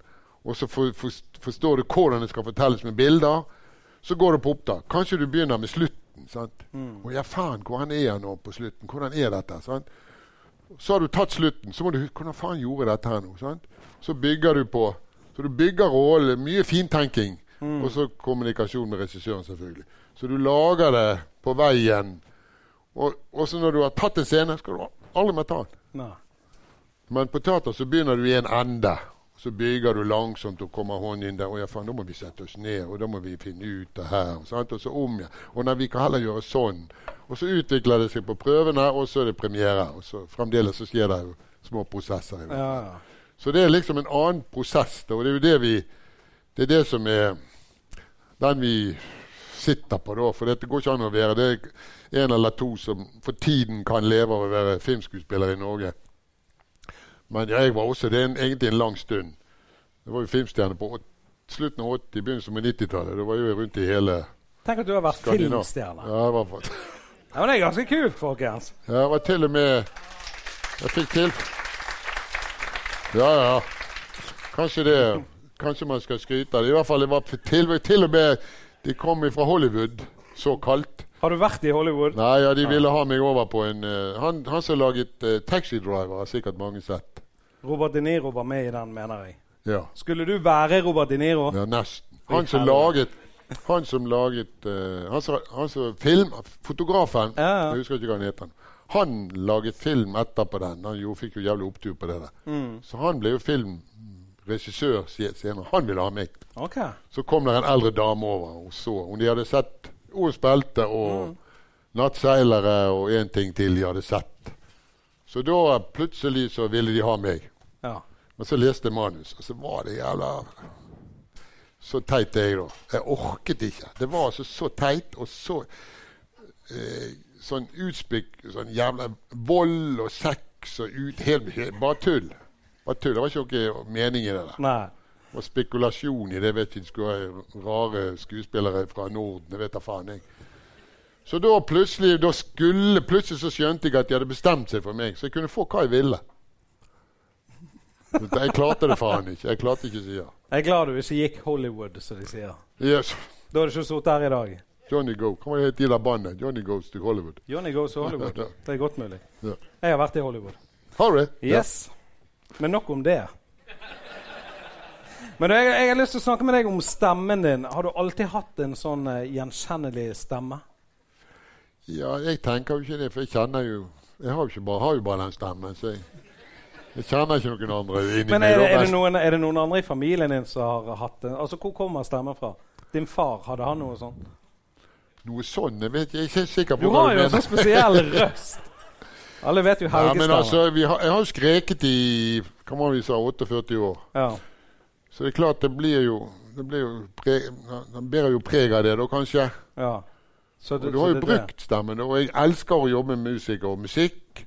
Og så for, for, forstår du hvordan det skal fortelles med bilder. Så går du på opptak. Kanskje du begynner med slutten. sant? Å ja, faen, hvordan er han nå på slutten? Hvordan er dette? sant? Så har du tatt slutten. Så må du huske hvordan faen gjorde dette her nå? sant? Så bygger du på. Så du bygger rollen. Mye fintenking. Og så kommunikasjon med regissøren, selvfølgelig. Så du lager det på veien. Og også når du har tatt en scene, skal du aldri mer ta den. Nei. Men på teater så begynner du i en ende. Så bygger du langsomt og kommer hånden inn der. Og ja, faen, da må vi sette oss ned, og da må vi finne ut det her. Sant? Og så om igjen. Og nei, vi kan heller gjøre sånn. Og så utvikler det seg på prøvene, og så er det premiere. Og så fremdeles så skjer det jo små prosesser. i Ja, ja. Så det er liksom en annen prosess. Og det er jo det vi Det er det som er den vi sitter på, da. For dette går ikke an å være det er en eller to som for tiden kan leve av å være filmskuespiller i Norge. Men jeg var også det en, egentlig en lang stund. Jeg var jo filmstjerne på slutten av 80-, begynnelsen av 90-tallet. Da var jo rundt i hele Tenk at du har vært Skandinav. filmstjerne. Ja, i var, fall. Ja, men det er ganske kult, folkens. jeg var til og med Jeg fikk til Ja, ja. Kanskje det Kanskje man skal skryte av det. I hvert fall det var til, til og med De kom fra Hollywood, såkalt. Har du vært i Hollywood? Nei, ja, de ville ha meg over på en uh, Han, han som laget uh, Taxi Driver, har sikkert mange sett. Robert De Niro var med i den, mener jeg. Ja, Skulle du være Robert De Niro? ja nesten. Han som laget Han som laget uh, han, som, han som film Fotografen. Ja. Jeg husker ikke hva han het. Han. Han laget film etterpå den. Han jo, fikk jo jævlig opptur på det der. Mm. Så han ble jo filmregissør senere. Han ville ha meg. Okay. Så kom det en eldre dame over og så om de hadde sett Os belte og Nattseilere og en ting til de hadde sett. Så da plutselig så ville de ha meg. Ja. Men så leste jeg manus, og så var det jævla Så teit er jeg, da. Jeg orket ikke. Det var altså så teit og så eh, Sånn utspikk Sånn jævla vold og sex og ut helt, helt, Bare tull. Bare tull. Det var ikke noe mening i det der. Nei. Og spekulasjon i det. Vet ikke, skulle rare skuespillere fra Norden. Det vet da faen, jeg. Så da plutselig da skulle, plutselig så skjønte jeg at de hadde bestemt seg for meg, så jeg kunne få hva jeg ville. Jeg klarte det faen ikke. Jeg klarte ikke å si ja. Jeg er glad du ikke gikk Hollywood, som de sier. Yes. Da hadde du ikke sittet her i dag. Johnny Go. Hva var det het de der bandet? Johnny Goes to Hollywood. Johnny goes to Hollywood. Det er godt mulig. Ja. Jeg har vært i Hollywood. Har du? Yes. Men nok om det. Men jeg, jeg har lyst til å snakke med deg om stemmen din. Har du alltid hatt en sånn eh, gjenkjennelig stemme? Ja, jeg tenker jo ikke det, for jeg kjenner jo Jeg har jo, ikke bare, har jo bare den stemmen, så jeg, jeg kjenner ikke noen andre Men er det, er, det noen, er det noen andre i familien din som har hatt den? Altså, Hvor kommer stemmen fra? Din far, hadde han noe sånt? Noe sånn? Jeg vet jeg er ikke sikker på hva du mener. du har jo en mener. sånn spesiell røst. Alle vet jo Ja, men altså, vi har, jeg har jo skreket i hva man vil vi sa, 48 år. Ja. Så det er klart det blir jo det blir jo Den bærer jo preg av det, da, kanskje. ja. Så Og det- du så har jo brukt stemmen, og jeg elsker å jobbe med musikk og musikk.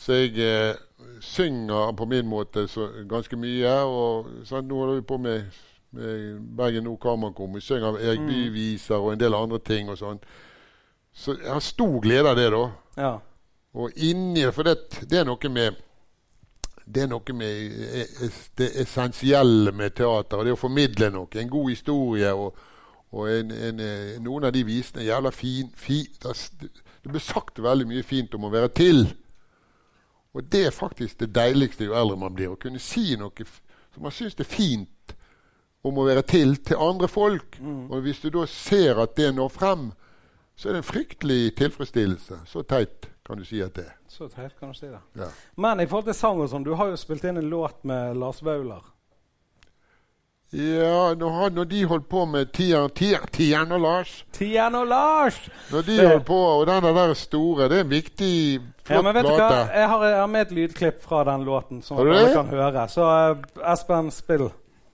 Så jeg eh, synger på min måte så, ganske mye. Og sånn, nå holder vi på med, med Bergen Nord Kammerkom. Vi synger Erik Mm. Bye-viser og en del andre ting og sånn. Så jeg har stor glede av det, da. Ja. Og inni det For det, det er noe med det er noe med eh, eh, det essensielle med teater. og Det å formidle noe. En god historie. Og, og en, en, eh, noen av de visene er jævla fin, fi, det, blir sagt veldig mye fint om å være til. Og det er faktisk det deiligste jo eldre man blir. Å kunne si noe som man syns er fint om å være til til andre folk. Og hvis du da ser at det når frem, så er det en fryktelig tilfredsstillelse. Så teit kan du si at det er. Så teit kan du si det. Ja. Men i forhold til sang og sånn, du har jo spilt inn en låt med Lars Vaular. Ja, når, når de holdt på med Tian, Tian, Tian og Lars Tian og Lars! Når de Det- holdt på, og den der store Det er en viktig, flott Ja, men vet du hva? Jeg har, jeg har med et lydklipp fra den låten, sånn dere kan høre. Så eh, Espen, spill.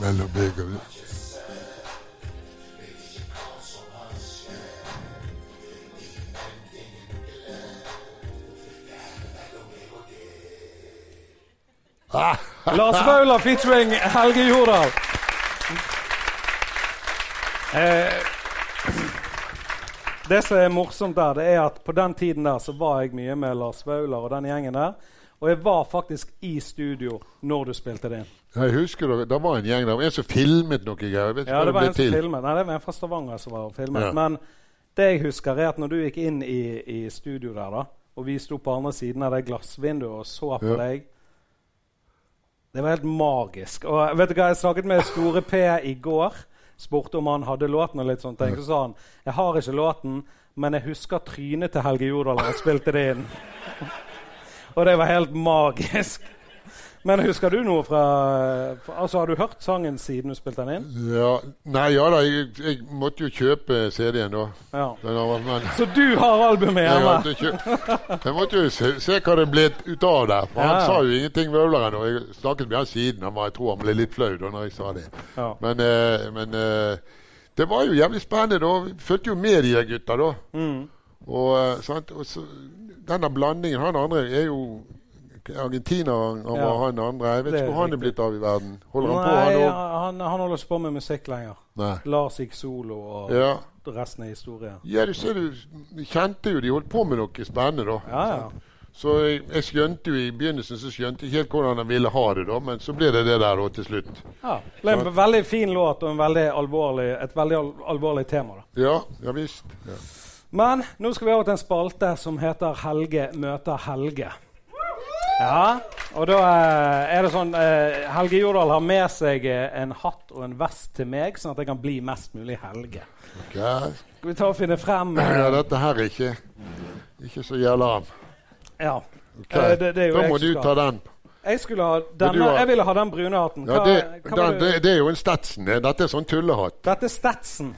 mellom meg og Lars Vaular featuring Helge Jordal. Eh, det som er morsomt der, det er at på den tiden der så var jeg mye med Lars Vaular og den gjengen der. Og jeg var faktisk i studio når du spilte det inn. Jeg husker det, det var en gjeng der. En som filmet noe greier. Jeg vet ikke Ja, hva det var ble en til. filmet. Nei, det var en fra Stavanger som var filmet. Ja. Men det jeg husker, er at når du gikk inn i, i studio der, da, og vi sto på andre siden av det glassvinduet og så på Ja. deg Det var helt magisk. Og vet du hva, jeg snakket med Store P i går. Spurte om han hadde låten, og litt sånne ting. Så sa han jeg har ikke låten, men jeg husker trynet til Helge Jordal da han spilte det inn. og det var helt magisk. Men husker du noe fra, Altså, Har du hørt sangen siden du spilte den inn? Ja, nei, ja da, jeg, jeg måtte jo kjøpe CD-en da. Ja. Var. Så du har albumet hjemme? Jeg, jeg måtte jo se, se hva det ble ut av der. For Ja, Han sa jo ingenting, Vøvleren. Og jeg snakket med han siden. Han var, jeg tror han ble litt flau da når jeg sa det. Ja. Men, eh, men eh, det var jo jævlig spennende. da. Vi fulgte jo med de gutta da. Mm. Og, eh, sant? og så, denne blandingen Han andre er jo argentiner. Han Ja. var han andre. Jeg vet ikke hvor han er blitt av i verden. Holder han på, han òg? han, han holder ikke på med musikk lenger. Nei. Lars gikk solo, og Ja. resten er historie. ja, du ser du, kjente jo de holdt på med noe spennende da. Ja, ja. Så jeg, jeg skjønte jo i begynnelsen så skjønte jeg helt hvordan han ville ha det, da, men så ble det det der da til slutt. ja. Ble en veldig fin låt og en veldig et veldig al alvorlig tema. da. Ja, ja visst. Ja. Men nå skal vi over til en spalte som heter Helge møter Helge. Ja, og da eh, er det sånn eh, Helge Jordal har med seg eh, en hatt og en vest til meg, sånn at jeg kan bli mest mulig Helge. Okay. Skal vi ta og finne frem eh, ja, dette her er ikke, ikke så jævla Ja. Okay. Eh, det- det Da må du ta den. Jeg ha denne, jeg ville ha den brune hatten. Ja, det, hva den, det? det, er jo en Stetson. Dette er sånn tullehatt. Dette er Stetson.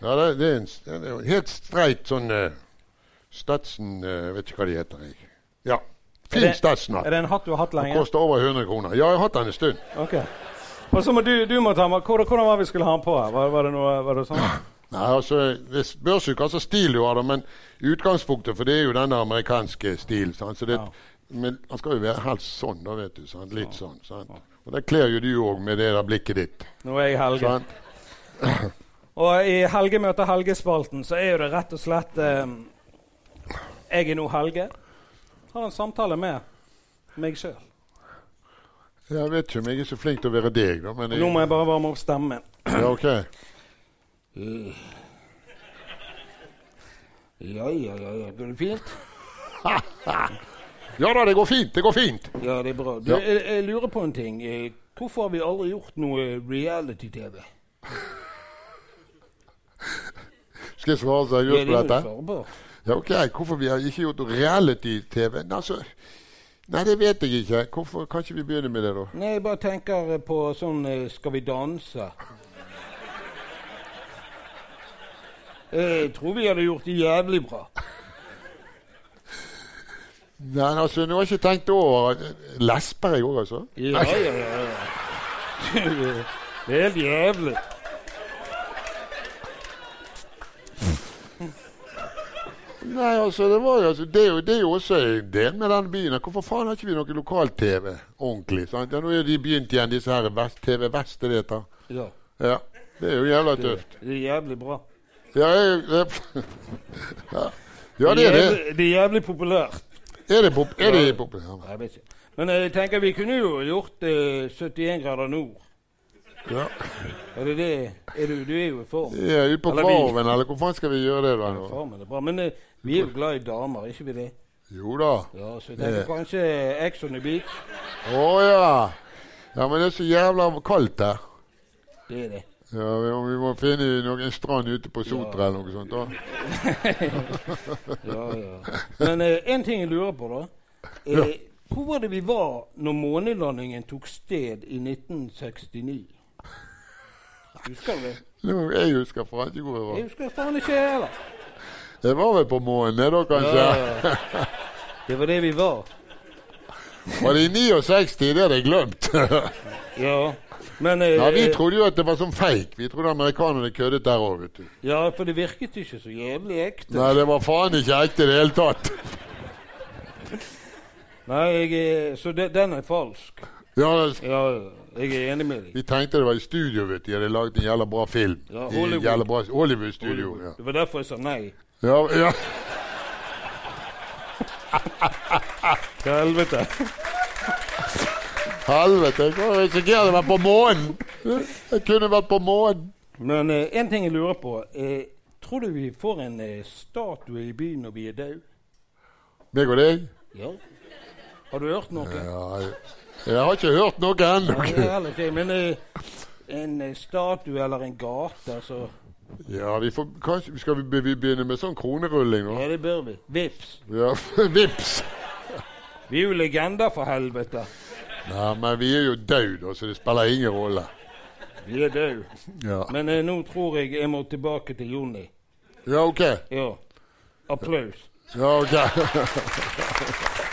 Ja, det, det, er en, en helt streit sånn uh, Stetson uh, Vet ikke hva de heter. Jeg. Ja. Fin det- Er det en hatt du har hatt lenge? Den koster over 100 kroner. Ja, jeg har hatt den en stund. Okay. Og så må du, du må ta med, hvordan, var vi skulle ha den på? her? Var, var det noe var det sånn? Nei, altså, Det spørs jo hva slags stil du har, da, men utgangspunktet for det er jo den amerikanske stilen. Så det, Ja. Men han skal jo være helst sånn, da, vet du. Sant? Litt sånn. sant? Og det kler jo du òg med det der blikket ditt. Nå er jeg Helge. Sant? Og i Helge møter Helge-spalten så er jo det rett og slett eh, Jeg er nå Helge. Har en samtale med meg sjøl. Jeg vet ikke om jeg er så flink til å være deg, da, men Nå må jeg bare varme opp stemmen. Ja, ok. Ja, ja, ja, ja. Går det fint? Ja da, det går fint. Det går fint. Ja, det er bra. Du, Ja. jeg, jeg lurer på en ting. Eh, Hvorfor har vi aldri gjort noe reality-TV? Skal jeg svare Ja, seriøst det på må du dette? svare på. Ja, ok. Hvorfor vi har ikke gjort reality-TV? Altså, nei, det vet jeg ikke. Hvorfor kan ikke vi begynne med det, da? Nei, jeg bare tenker eh, på sånn eh, Skal vi danse? Jeg tror vi hadde gjort det jævlig bra. Nei, altså, nå har jeg ikke tenkt over Lesber jeg òg, altså? Ja, ja, ja. ja. Det er helt jævlig. Nei, altså, det, var, altså det, det er jo også en del med denne byen. Hvorfor faen har ikke vi noe lokal-TV ordentlig? sant? Ja, Nå er de begynt igjen, disse her Vest, TV Vest, det det heter. Ja, Ja, det er jo jævla det, tøft. det er jævlig bra. Ja, jeg, jeg, ja. ja, det er det. det er jævlig populært. Er det, pop, er det populært? Jeg vet ikke. Men jeg tenker vi kunne jo gjort eh, 71 grader nord. Ja. Er det det? Er du, du er jo i form. Ja, Ute på Eller Kvarven, eller hvor faen skal vi gjøre det, da? nå? Formen er bra. Men uh, vi er jo glad i damer, er ikke vi det? Jo da. Ja, så det er kanskje Ex on the Beach. Å ja. Ja, men det er så jævla kaldt her. Det er det. Ja, vi vi må finne noen strand ute på Sotra eller noe sånt. da. Ja, ja. Men eh, en ting jeg lurer på, da. Eh, Hvor var det vi var når månelandingen tok sted i 1969? Husker du det? Jeg husker faen ikke hvor jeg Jeg husker faen ikke jeg heller. Jeg var vel på månen, det da, kanskje? Ja, ja. Det var det vi var. Var det i 69? Det hadde jeg glemt. Ja. Men eh, ja, Vi trodde jo at det var sånn fake. Vi trodde amerikanerne køddet der òg, vet du. Ja, for det virket ikke så jævlig ekte. Nei, det var faen ikke ekte i det hele tatt. Nei, jeg, eh, så det, den er falsk. Ja, det, Ja, ja. Jeg er enig med deg. Vi tenkte det var i studio, vet du. De hadde laget en jævla bra film. Ja, I Hollywood. jævla bra Hollywood-studio. Hollywood. Ja. Det var derfor jeg sa nei. Ja, ja. Helvete. Helvete, jeg kan risikere å være på månen! Jeg kunne vært på månen. Men eh, en ting jeg lurer på. Eh, tror du vi får en eh, statue i byen når vi er døde? Meg og deg? Ja. Har du hørt noe? Ja, jeg, jeg har ikke hørt noe ennå. Nei. Men eh, en eh, statue eller en gate, altså Ja, vi får, kanskje, skal vi vi begynne med sånn kronerulling nå? Ja, det bør vi. Vips. Ja, vips! Vi er jo legender, for helvete. Ja, men vi er jo døde, så det spiller ingen rolle. Vi er døde. Ja, Men eh, nå tror jeg jeg må tilbake til Jonny. ja OK. Ja. Applaus. Ja, ok.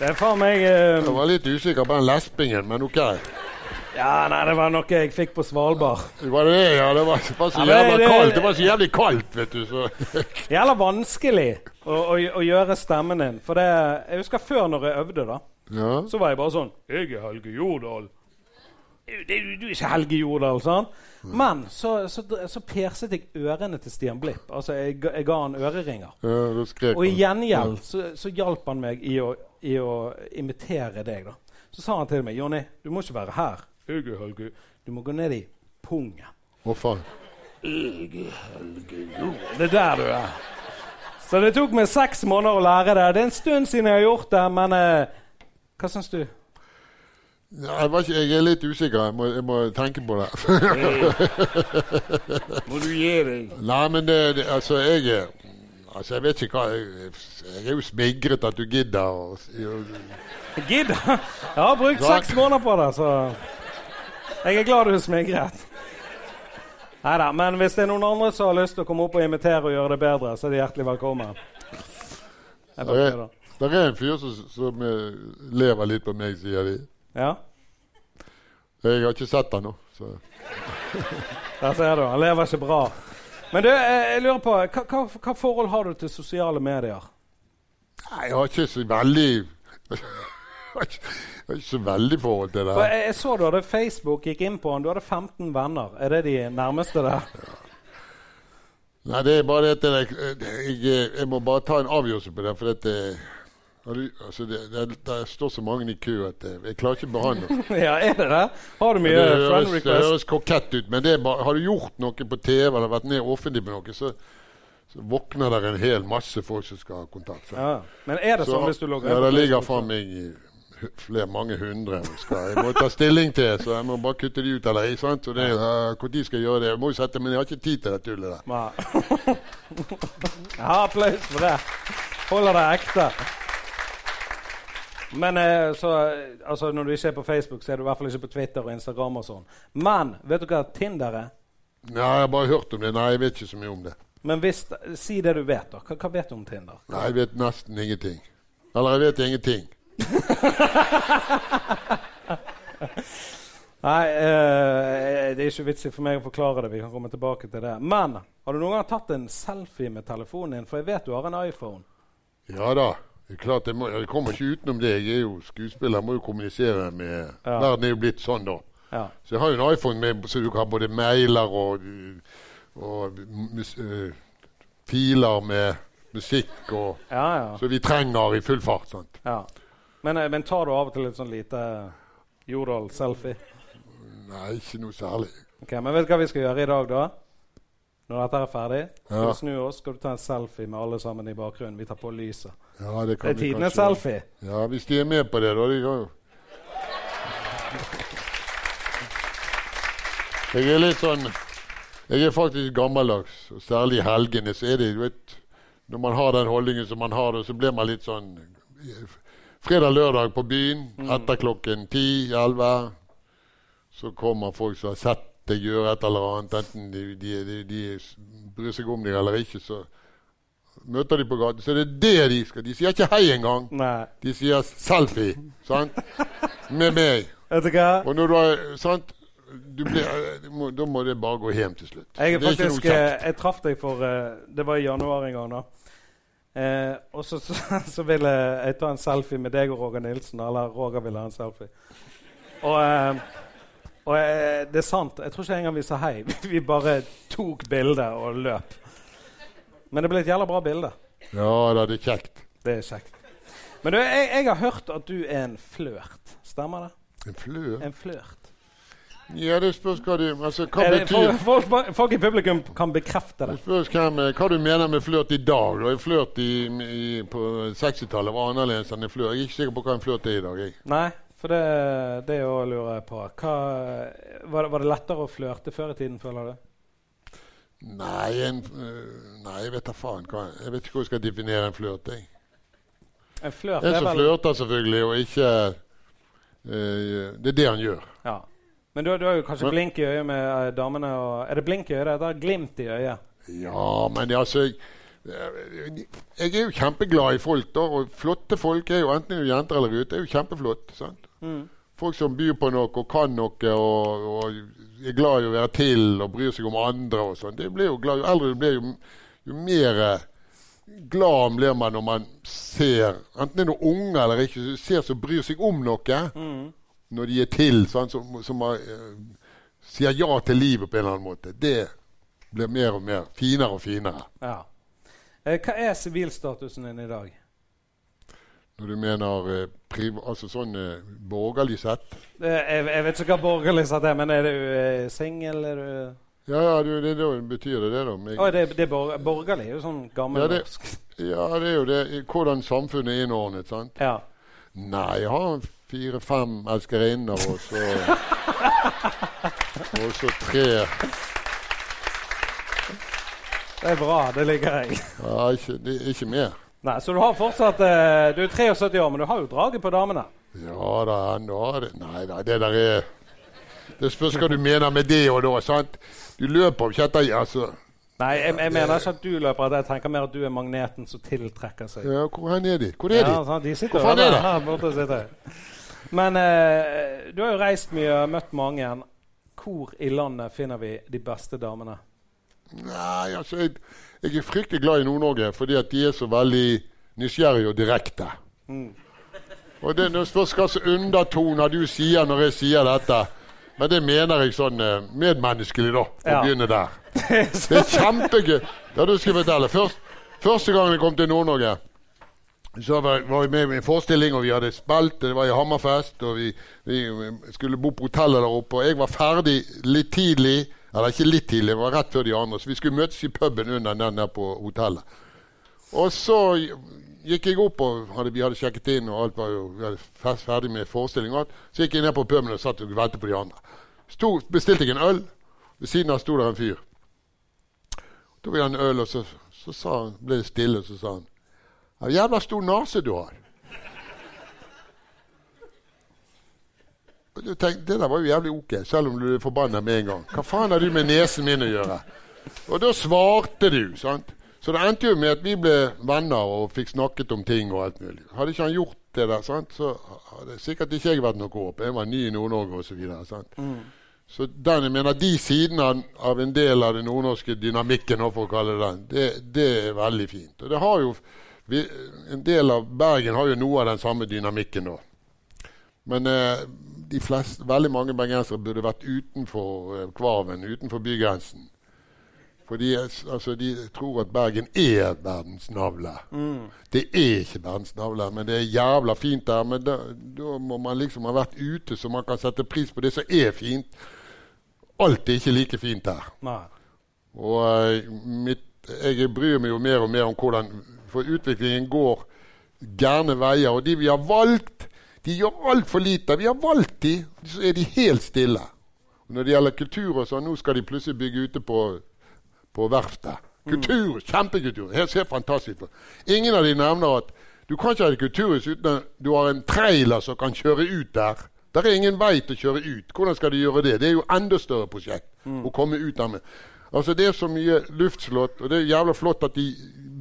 Det er faen meg uh, Jeg var litt usikker på den lespingen, men OK. Ja, nei, det var noe jeg fikk på Svalbard. Var det det? Ja, det var, det var så jævla det- kaldt. Det var så jævlig kaldt, vet du. Så. Jævla vanskelig å, å, å gjøre stemmen din. For det Jeg husker før når jeg øvde, da. Ja. Så var jeg bare sånn Jeg er Helge Jordal. Du, du, er ikke Helge Jordal, sånn. Men så, så, så perset jeg ørene til Stian Blipp. Altså, jeg, jeg ga han øreringer. ja, Og i gjengjeld så, så hjalp han meg i å, i å imitere deg. da. Så sa han til meg Jonny, du må ikke være her. Er Helge. Du må gå ned i pungen. Å, faen. Er Helge jo. Det er der du er. Så det tok meg seks måneder å lære det. Det er en stund siden jeg har gjort det, men eh, hva syns du? Jeg, var ikke, jeg er litt usikker. Jeg må, jeg må tenke på det. Må du gi deg. Nei, men det, det Altså, jeg Altså, jeg vet ikke hva Jeg, jeg er jo smigret at du gidder Gidder? Gidd. Jeg har brukt Takk. seks måneder på det, så jeg er glad du er smigret. Nei da, men hvis det er noen andre som har lyst til å komme opp og imitere og gjøre det bedre, så er de hjertelig velkommen. Jeg bare Det er, det er en fyr som, som eh, lever litt på meg, sier de. Ja, Jeg har ikke sett han nå. Så. der ser du. Han lever ikke bra. Men du, jeg, jeg lurer på, hva, hva, hva forhold har du til sosiale medier? Nei, jeg har ikke så veldig Jeg har ikke, så veldig forhold til det. For jeg, jeg så du hadde Facebook, gikk inn på den. Du hadde 15 venner. Er det de nærmeste der? Nei, det er bare det at jeg, jeg, jeg må bare ta en avgjørelse på det. For dette altså det, det, det står så mange i kø at jeg, jeg klarer ikke å behandle. ja, er det det? Har du Det mye friend høres, det høres kokett ut, men det bare, har du gjort noe på TV eller vært ned offentlig på noe, så, så våkner det en hel masse folk som skal ha kontakt. Ja. Men er det så, sånn hvis du logger ja, det ligger fra meg i flere, mange hundre jeg, skal, jeg må ta stilling til, så jeg må bare kutte de ut. eller ikke sant? Så det, uh, Når skal jeg gjøre det? Jeg må jo sette, men jeg har ikke tid til det tullet der. Ja, applaus for det. Holder det ekte. Men eh, så, eh, altså, når du ikke er på Facebook, så er du i hvert fall ikke på Twitter og Instagram. og sånn. Men vet du hva Tinder er? Nei, jeg har bare hørt om det. Nei, jeg vet ikke så mye om det. Men hvis, Si det du vet, da. Hva, hva vet du om Tinder? Nei, Jeg vet nesten ingenting. Eller jeg vet ingenting. Nei, eh, det er ikke vits i for meg å forklare det. Vi kan komme tilbake til det. Men har du noen gang tatt en selfie med telefonen din? For jeg vet du har en iPhone. Ja da. Klart, jeg, må, jeg kommer ikke utenom det. Jeg er jo skuespiller, jeg må jo kommunisere med Ja. Verden er jo blitt sånn, da. Ja. Så jeg har jo en iPhone med, så du kan ha både mailer og, og mus, uh, filer med musikk og Ja, ja. Så vi trenger i full fart. sant? ja. Men, eh, men tar du av og til et sånn lite Jordal-selfie? Nei, ikke noe særlig. Ok, Men vet du hva vi skal gjøre i dag, da? Når dette er ferdig, skal du snu oss, skal du ta en selfie med alle sammen i bakgrunnen. Vi tar på lyset. Ja, det Det er tidenes selfie. Ja, Hvis de er med på det, da. De kan jo Jeg er litt sånn Jeg er faktisk gammeldags, og særlig i helgene så er det du vet, Når man har den holdningen som man har, så blir man litt sånn Fredag-lørdag på byen etter klokken 10-11. Så kommer folk som har sett deg gjøre et eller annet, enten de, de, de, de bryr seg om deg eller ikke. Så møter de på gaten, så det er det de skal. De sier ikke hei engang. Nei. De sier selfie, sant? Med meg. Vet du hva? Og når du har sant? Du ble, du må, da må det bare gå hjem til slutt. Jeg, er faktisk, eh, jeg traff deg for eh, Det var i januar en gang. da Eh, og så, så, så ville jeg ta en selfie med deg og Roger Nilsen. Eller Roger ville ha en selfie. Og, eh, og eh, det er sant. Jeg tror ikke engang vi sa hei. Vi bare tok bildet og løp. Men det ble et jævla bra bilde. Ja da, det er kjekt. Det er kjekt. Men du, jeg, jeg har hørt at du er en flørt. Stemmer det? En flørt? En flørt. Ja, det spørs hva du Altså, hva det- betyr Folk, folk, i publikum kan bekrefte det. Det spørs hvem, eh, hva du mener med flørt i dag. Og En flørt i, i, på 60-tallet var annerledes enn en flørt. Jeg er ikke sikker på hva en flørt er i dag. Jeg. Nei, for det, det lurer jeg på. Hva, var, var det lettere å flørte før i tiden, føler du? Nei, en, øh, nei, jeg vet da faen hva Jeg vet ikke hvordan jeg skal definere en flørt. jeg. En flørt En som vel flørter, selvfølgelig, og ikke uh, Det er det han gjør. ja. Men du, du har jo kanskje Men- blink i øyet med uh, damene og Er det blink i øyet? Det er glimt i øyet. Ja, men altså jeg, jeg er jo kjempeglad i folk, da. Og flotte folk er jo enten er jenter eller gutter. er jo kjempeflott. sant? Mm. Folk som byr på noe og kan noe og, og er glad i å være til og bryr seg om andre og sånn. Det blir jo Jo eldre du blir, jo, jo mer eh, glad blir man når man ser Enten det er noen unge eller ikke, ser som bryr seg om noe Mm. når de er til, sånn, som, som uh, sier ja til livet på en eller annen måte. Det blir mer og mer finere og finere. Ja. Eh, hva er sivilstatusen din i dag? Når du mener eh, priv, altså sånn eh, borgerlig sett. Eh, jeg, jeg vet ikke hva borgerlig sett er, men er du singel? Er du Ja, ja, det, det, det betyr det, det, da. Jeg, oh, det, det bor borgerlig? er jo sånn Ja, gammelnorsk. ja, det er jo det. Hvordan samfunnet er innordnet, sant. Ja. Nei, jeg har fire-fem elskerinner, og så Og så tre Det er bra. Det liker jeg. Ja, ikke, det, ikke mer. Nei, Så du har fortsatt eh, Du er 73 år, men du har jo draget på damene. Ja da, nå har det Nei da, det der er Det spørs hva du mener med det og da, sant. Du løper ikke etter altså, Nei, jeg, jeg mener ikke at du løper. etter. Jeg tenker mer at du er magneten som tiltrekker seg. ja, Hvor hen er de? Hvor er de? Ja, sant, de sitter Hvor er her borte. Sitter. Men eh, du har jo reist mye og møtt mange. Hvor i landet finner vi de beste damene? Nei, altså jeg, jeg er fryktelig glad i Nord-Norge fordi at de er så veldig nysgjerrige og direkte. Mm. Og det spørs hva slags undertoner du sier når jeg sier dette. Men det mener jeg sånn eh, medmenneskelig, da. Å Ja. begynne der. Det er kjempegøy. Ja, du skal fortelle. Først, første gangen jeg kom til Nord-Norge, så var, var vi med i en forestilling, og vi hadde spilt. Det var i Hammerfest, og vi, vi skulle bo på hotellet der oppe. Og jeg var ferdig litt tidlig. Eller ikke litt tidlig, det var rett før de andre. Så vi skulle møtes i puben under den der på hotellet. Og så gikk jeg opp, og hadde, vi hadde sjekket inn, og alt var jo ferdig med forestilling. og alt. Så gikk jeg ned på puben og satt og ventet på de andre. Sto, bestilte jeg en øl. Ved siden av sto der en fyr. Tok jeg en øl, og så, så han, ble det stille, og så sa han jævla stor nese du har. Du tenkte, Det der var jo jævlig ok, selv om du er forbanna med en gang. Hva faen har du med nesen min å gjøre? Og da svarte du. sant? Så det endte jo med at vi ble venner og fikk snakket om ting og alt mulig. Hadde ikke han gjort det der, sant, så hadde sikkert ikke jeg vært noe håp. Jeg var ny i Nord-Norge osv. Mm. Så den, jeg mener, de sidene av en del av den nordnorske dynamikken, for å kalle det den, det, det er veldig fint. Og det har jo, vi, En del av Bergen har jo noe av den samme dynamikken nå. Men eh, de fleste, veldig mange bergensere burde vært utenfor kvaven, Kvarven, utenfor bygrensen. Fordi altså, de tror at Bergen er verdens navle. Det er ikke verdens navle, men det er jævla fint der. Men da, da må man liksom ha vært ute, så man kan sette pris på det som er fint. Alt er ikke like fint her. Nei. Og eh, mitt, jeg bryr meg jo mer og mer om hvordan For utviklingen går gærne veier. Og de vi har valgt, de gjør altfor lite. Vi har valgt de, så er de helt stille. Og når det gjelder kultur og sånn, nå skal de plutselig bygge ute på, på verftet. Kultur, kjempekultur. Helt, helt fantastisk. Ingen av de nevner at du kan ikke ha et kulturhus uten du har en trailer som kan kjøre ut der. Der er ingen vei til å kjøre ut. Hvordan skal de gjøre det? Det er jo enda større prosjekt å komme ut der med. Altså Det er så mye luftslott, og det er jævla flott at de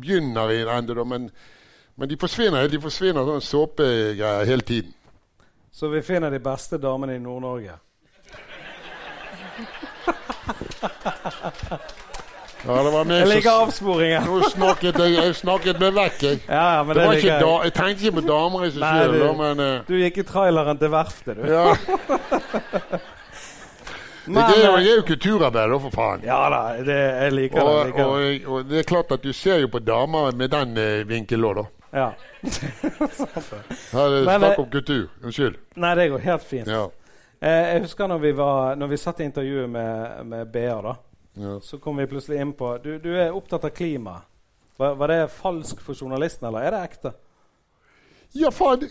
begynner i en ende, men, men de forsvinner de forsvinner sånn såpegreier hele tiden. Så vi finner de beste damene i Nord-Norge. Ja, det var Jeg liker avsporingen. Nå snakket jeg, jeg snakket meg vekk, jeg. Ja, men Det det var ikke da, jeg. tenkte ikke på damer i seg sjøl, du- men uh, Du gikk i traileren til verftet, du. ja. Men, jeg, er eh, jeg er jo kulturarbeider, for faen. Ja da, det, jeg liker det. Og, jeg liker og, det. og det er klart at du ser jo på damer med den uh, vinkelen òg, da. Ja. Her er det snakk eh, om kultur. Unnskyld. Nei, det går helt fint. Ja. Eh, jeg husker når vi, var, når vi satt i intervjuet med, med BA, da, Ja. så kom vi plutselig inn på Du, du er opptatt av klima. Var, var det falsk for journalisten, eller er det ekte? ja, faen.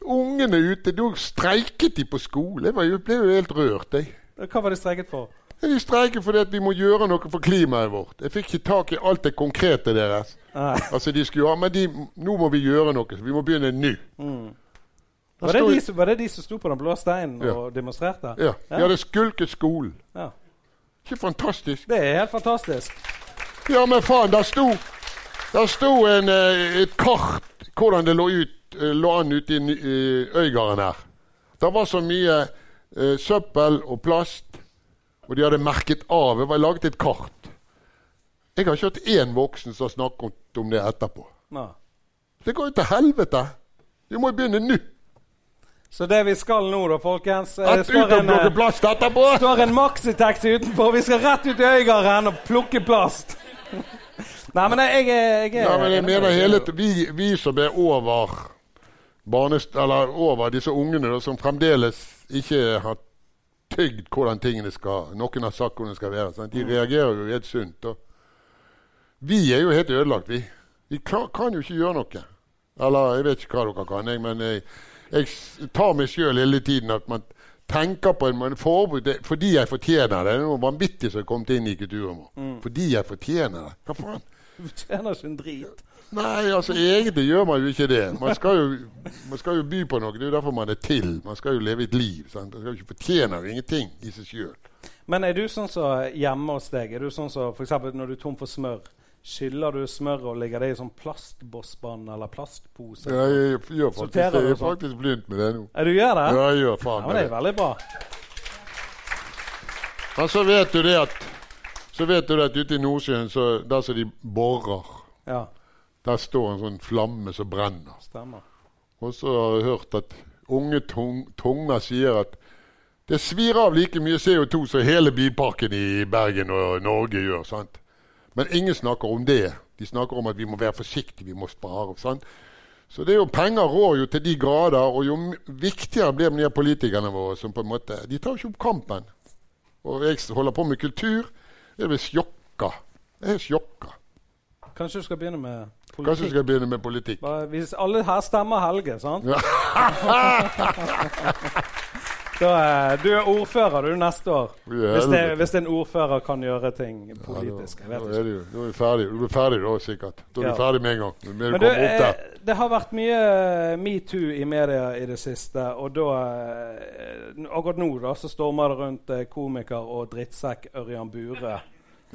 Ungene ute, da streiket de på skole. Jeg ble jo helt rørt, jeg. Hva var de streiket for? Ja, De streiker fordi vi må gjøre noe for klimaet vårt. Jeg fikk ikke tak i alt det konkrete deres. Nei. Altså, de skulle, ha, men de, nå må vi gjøre noe. Vi må begynne nå. Var det, de, var det de som sto på den blå steinen Ja. og demonstrerte? Ja, De hadde skulket skolen. Ja. Ikke fantastisk? Det er helt fantastisk. Ja, men faen, der sto, der sto en, eh, et kart hvordan det lå, ut, eh, lå an ute i i Øygarden her. Det var så mye uh, søppel og plast, og de hadde merket av. Det var laget et kart. Jeg har ikke hørt én voksen som har snakket om det etterpå. Nei. Det går jo til helvete. Vi må jo begynne nå. Så det vi skal nå, da, folkens eh, Det står ut og en, eh, står en maxitaxi utenfor. Vi skal rett ut i Øygarden og plukke plast. Nei, men jeg, jeg, jeg, Nei, men jeg mener hele Vi, vi som er over barnest, eller over disse ungene da, som fremdeles ikke har tygd hvordan tingene skal Noen har sagt hvordan det skal være. Sant? De reagerer jo helt sunt. Vi er jo helt ødelagt, vi. Vi kan, kan jo ikke gjøre noe. Eller jeg vet ikke hva dere kan, jeg, men jeg, jeg tar meg sjøl hele tiden at man tenker på en måte forbud det, fordi jeg fortjener det. Det er noe vanvittig som er kommet inn i kulturen vår. Fordi jeg fortjener det. Hva faen? Du fortjener ikke en drit. Nei, altså egentlig gjør man jo ikke det. Man skal jo, man skal jo by på noe. Det er jo derfor man er til. Man skal jo leve et liv. Sant? Man skal jo ikke fortjene ingenting i seg sjøl. Men er du sånn som hjemme hos deg? Er du sånn som for eksempel når du er tom for smør? Skyller du smør og legger det i sånn plastbossbånd eller plastpose? Ja, jeg gjør faktisk, Sorterer jeg er sånn? faktisk begynt med det nå. Er du gjør det? Ja, jeg gjør Ja, faen men det er veldig bra. Men så vet du det at så vet du det at ute i Nordsjøen, så der som de borer, Ja, der står en sånn flamme som brenner. stemmer. Og så har jeg hørt at unge tung, tunger sier at det svir av like mye CO2 som hele bilparken i Bergen og Norge gjør. sant? Men ingen snakker om det. De snakker om at vi må være forsiktige, vi må spare. sant? Så det er jo penger rår jo til de grader, og jo viktigere blir de politikerne våre. som på en måte, De tar jo ikke opp kampen. Og jeg holder på med kultur, jeg blir sjokka. Jeg er sjokka. Kanskje du skal begynne med politikk? Kanskje du skal begynne med politikk. Bare, hvis alle her stemmer Helge, sant? Da, eh, du er ordfører du neste år. Hvis, det, hvis en ordfører kan gjøre ting politisk. Ja, da, da, er da er ferdig. Du er ferdig da, sikkert. Da er du ferdig med en gang. Du Men du, eh, det har vært mye metoo i media i det siste. Og da, eh, akkurat nå da, så stormer det rundt eh, komiker og drittsekk Ørjan Bure.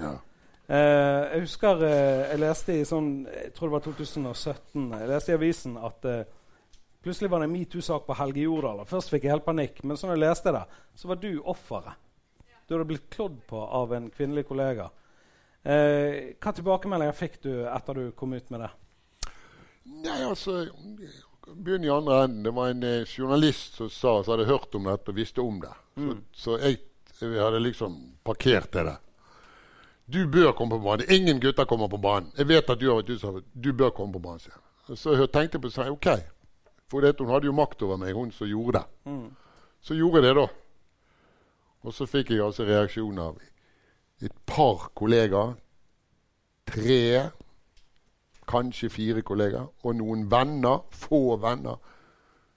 Ja. Eh, jeg husker eh, jeg leste i sånn, jeg tror det var 2017, jeg leste i avisen at eh, plutselig var det en metoo-sak på Helge Jordal. Først fikk jeg helt panikk, men så når jeg leste det, så var du offeret. Du hadde blitt klådd på av en kvinnelig kollega. Eh, hva tilbakemeldinger fikk du etter du kom ut med det? Nei, altså Begynn i andre enden. Det var en journalist som sa, som hadde hørt om dette og visste om det. Så, så jeg, jeg hadde liksom parkert det der. Du bør komme på banen. Ingen gutter kommer på banen. Jeg vet at du har vært utsatt. Du bør komme på banen. sier han. Så jeg tenkte på seg, OK. For det, hun hadde jo makt over meg, hun som gjorde det. Så gjorde jeg det, da. Og så fikk jeg altså reaksjon av et par kollegaer. Tre kanskje fire kollegaer, og noen venner, få venner,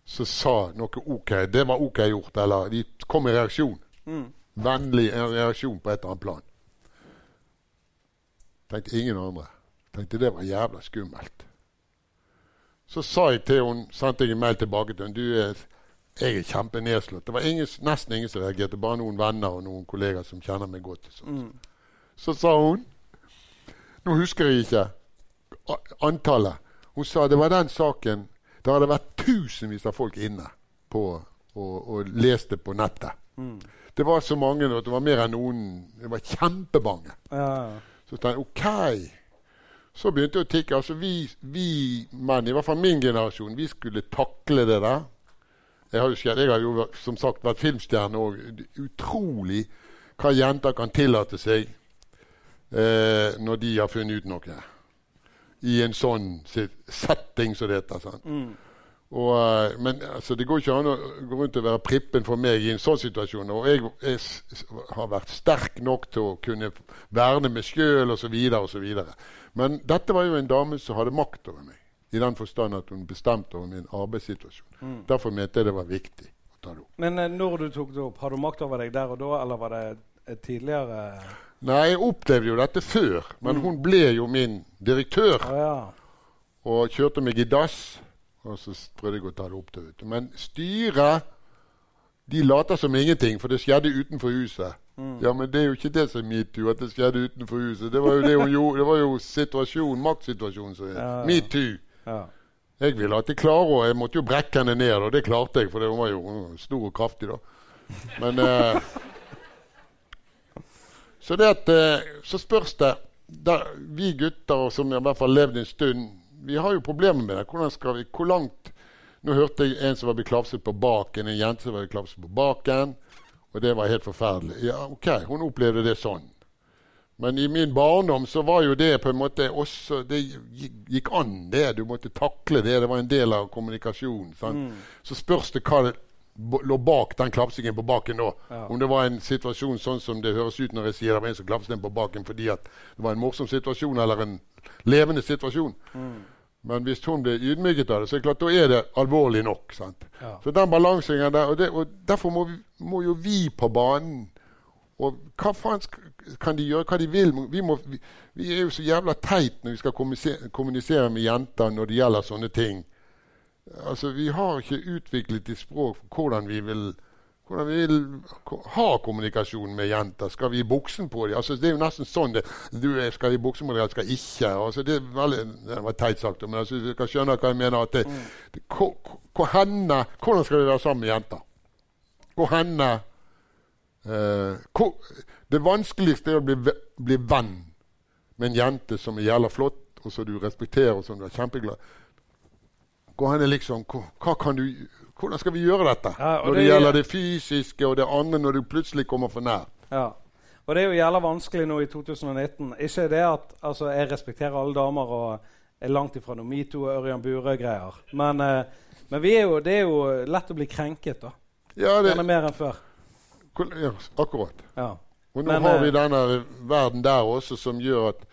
som sa noe OK. Det var OK gjort. Eller de kom i reaksjon. Vennlig reaksjon på et eller annet plan. Tenkte ingen andre. Tenkte det var jævla skummelt. Så sa jeg til hun, sendte jeg en mail tilbake til henne. Du, er- jeg er kjempenedslått. Det var ingen, nesten ingen som reagerte. Bare noen venner og noen kollegaer som kjenner meg godt. og sånt. Så sa hun Nå husker jeg ikke antallet. Hun sa det var den saken Der hadde vært tusenvis av folk inne på, og, og leste på nettet. Det var så mange at det var mer enn noen Det var kjempemange. Ja, Så tenkte jeg OK. Så begynte det å tikke. Altså vi, vi menn, i hvert fall min generasjon, vi skulle takle det der. Jeg har jo, skjedd, jeg har jo som sagt vært filmstjerne òg. Utrolig hva jenter kan tillate seg eh, når de har funnet ut noe. I en sånn setting som det heter. sant? Og, eh, men altså, det går ikke an å gå rundt og være prippen for meg i en sånn situasjon. Og jeg, jeg har vært sterk nok til å kunne verne meg sjøl osv. osv. Men dette var jo en dame som hadde makt over meg. I den forstand at hun bestemte over min arbeidssituasjon. Derfor mente jeg det var viktig å ta det opp. Men eh, når du tok det opp, har du makt over deg der og da, eller var det tidligere Nei, jeg opplevde jo dette før, men hun ble jo min direktør. Ah, ja. og kjørte meg i dass. Og så prøvde jeg å ta det opp til. Men styret de later som ingenting, for det skjedde utenfor huset. Ja, men det er jo ikke det som er metoo, at det skjedde utenfor huset. Det var jo det hun gjorde. Det var jo situasjon, maktsituasjonen som Ja, ja. er metoo. ja. Jeg ville at de klarer og Jeg måtte jo brekke henne ned, og det klarte jeg, for hun var jo stor og kraftig, da. Men eh, Så det at eh, Så spørs det da, Vi gutter som i hvert fall levde levd en stund, vi har jo problemer med det. Hvordan skal vi Hvor langt Nå hørte jeg en som var blitt klapset på baken, en jente som var blitt klapset på baken. Og det var helt forferdelig. Ja, OK, hun opplevde det sånn. Men i min barndom så var jo det på en måte også Det gikk an, det. Du måtte takle det. Det var en del av kommunikasjonen. Mm. Så spørs det hva det lå bak den klapsingen på baken da. Ja. Om det var en situasjon sånn som det høres ut når jeg sier det var en som klapset en på baken fordi at det var en morsom situasjon eller en levende situasjon. Men hvis hun blir ydmyket av det, så er det klart, da er det alvorlig nok. sant? Ja. Så den balansingen der, og, det, og Derfor må, vi, må jo vi på banen og hva faen kan de gjøre hva de vil? Vi, må, vi, vi er jo så jævla teit når vi skal kommunisere, kommunisere med jenter når det gjelder sånne ting. Altså, Vi har ikke utviklet et språk for hvordan vi vil hvordan vi vil ha kommunikasjon med jenter. Skal vi gi buksen på dem? Altså, det er jo nesten sånn det Du skal gi buksen på dem, eller skal ikke. Altså, det, er veldig, det var teit sagt, men altså, du kan skjønne hva jeg mener. at det, det, hvor, henne, Hvordan skal vi være sammen med jenter? Hvor henne eh, hvor, Det vanskeligste er å bli, bli venn med en jente som er jævla flott, og som du respekterer, og som du er kjempeglad Hvor er liksom, hva kan du, Hvordan skal vi gjøre dette? Ja, når det, det- gjelder det fysiske og det andre, når du plutselig kommer for nær. Ja. Og det er jo jævla vanskelig nå i 2019. Ikke det at altså, jeg respekterer alle damer og er langt ifra noe metoo og Ørjan Burøe-greier. Men, eh, men vi jo, det er jo lett å bli krenket, da. Ja, det, Gjerne mer enn før. ja, akkurat. Ja. Og nå Men, har eh, vi denne verden der også som gjør at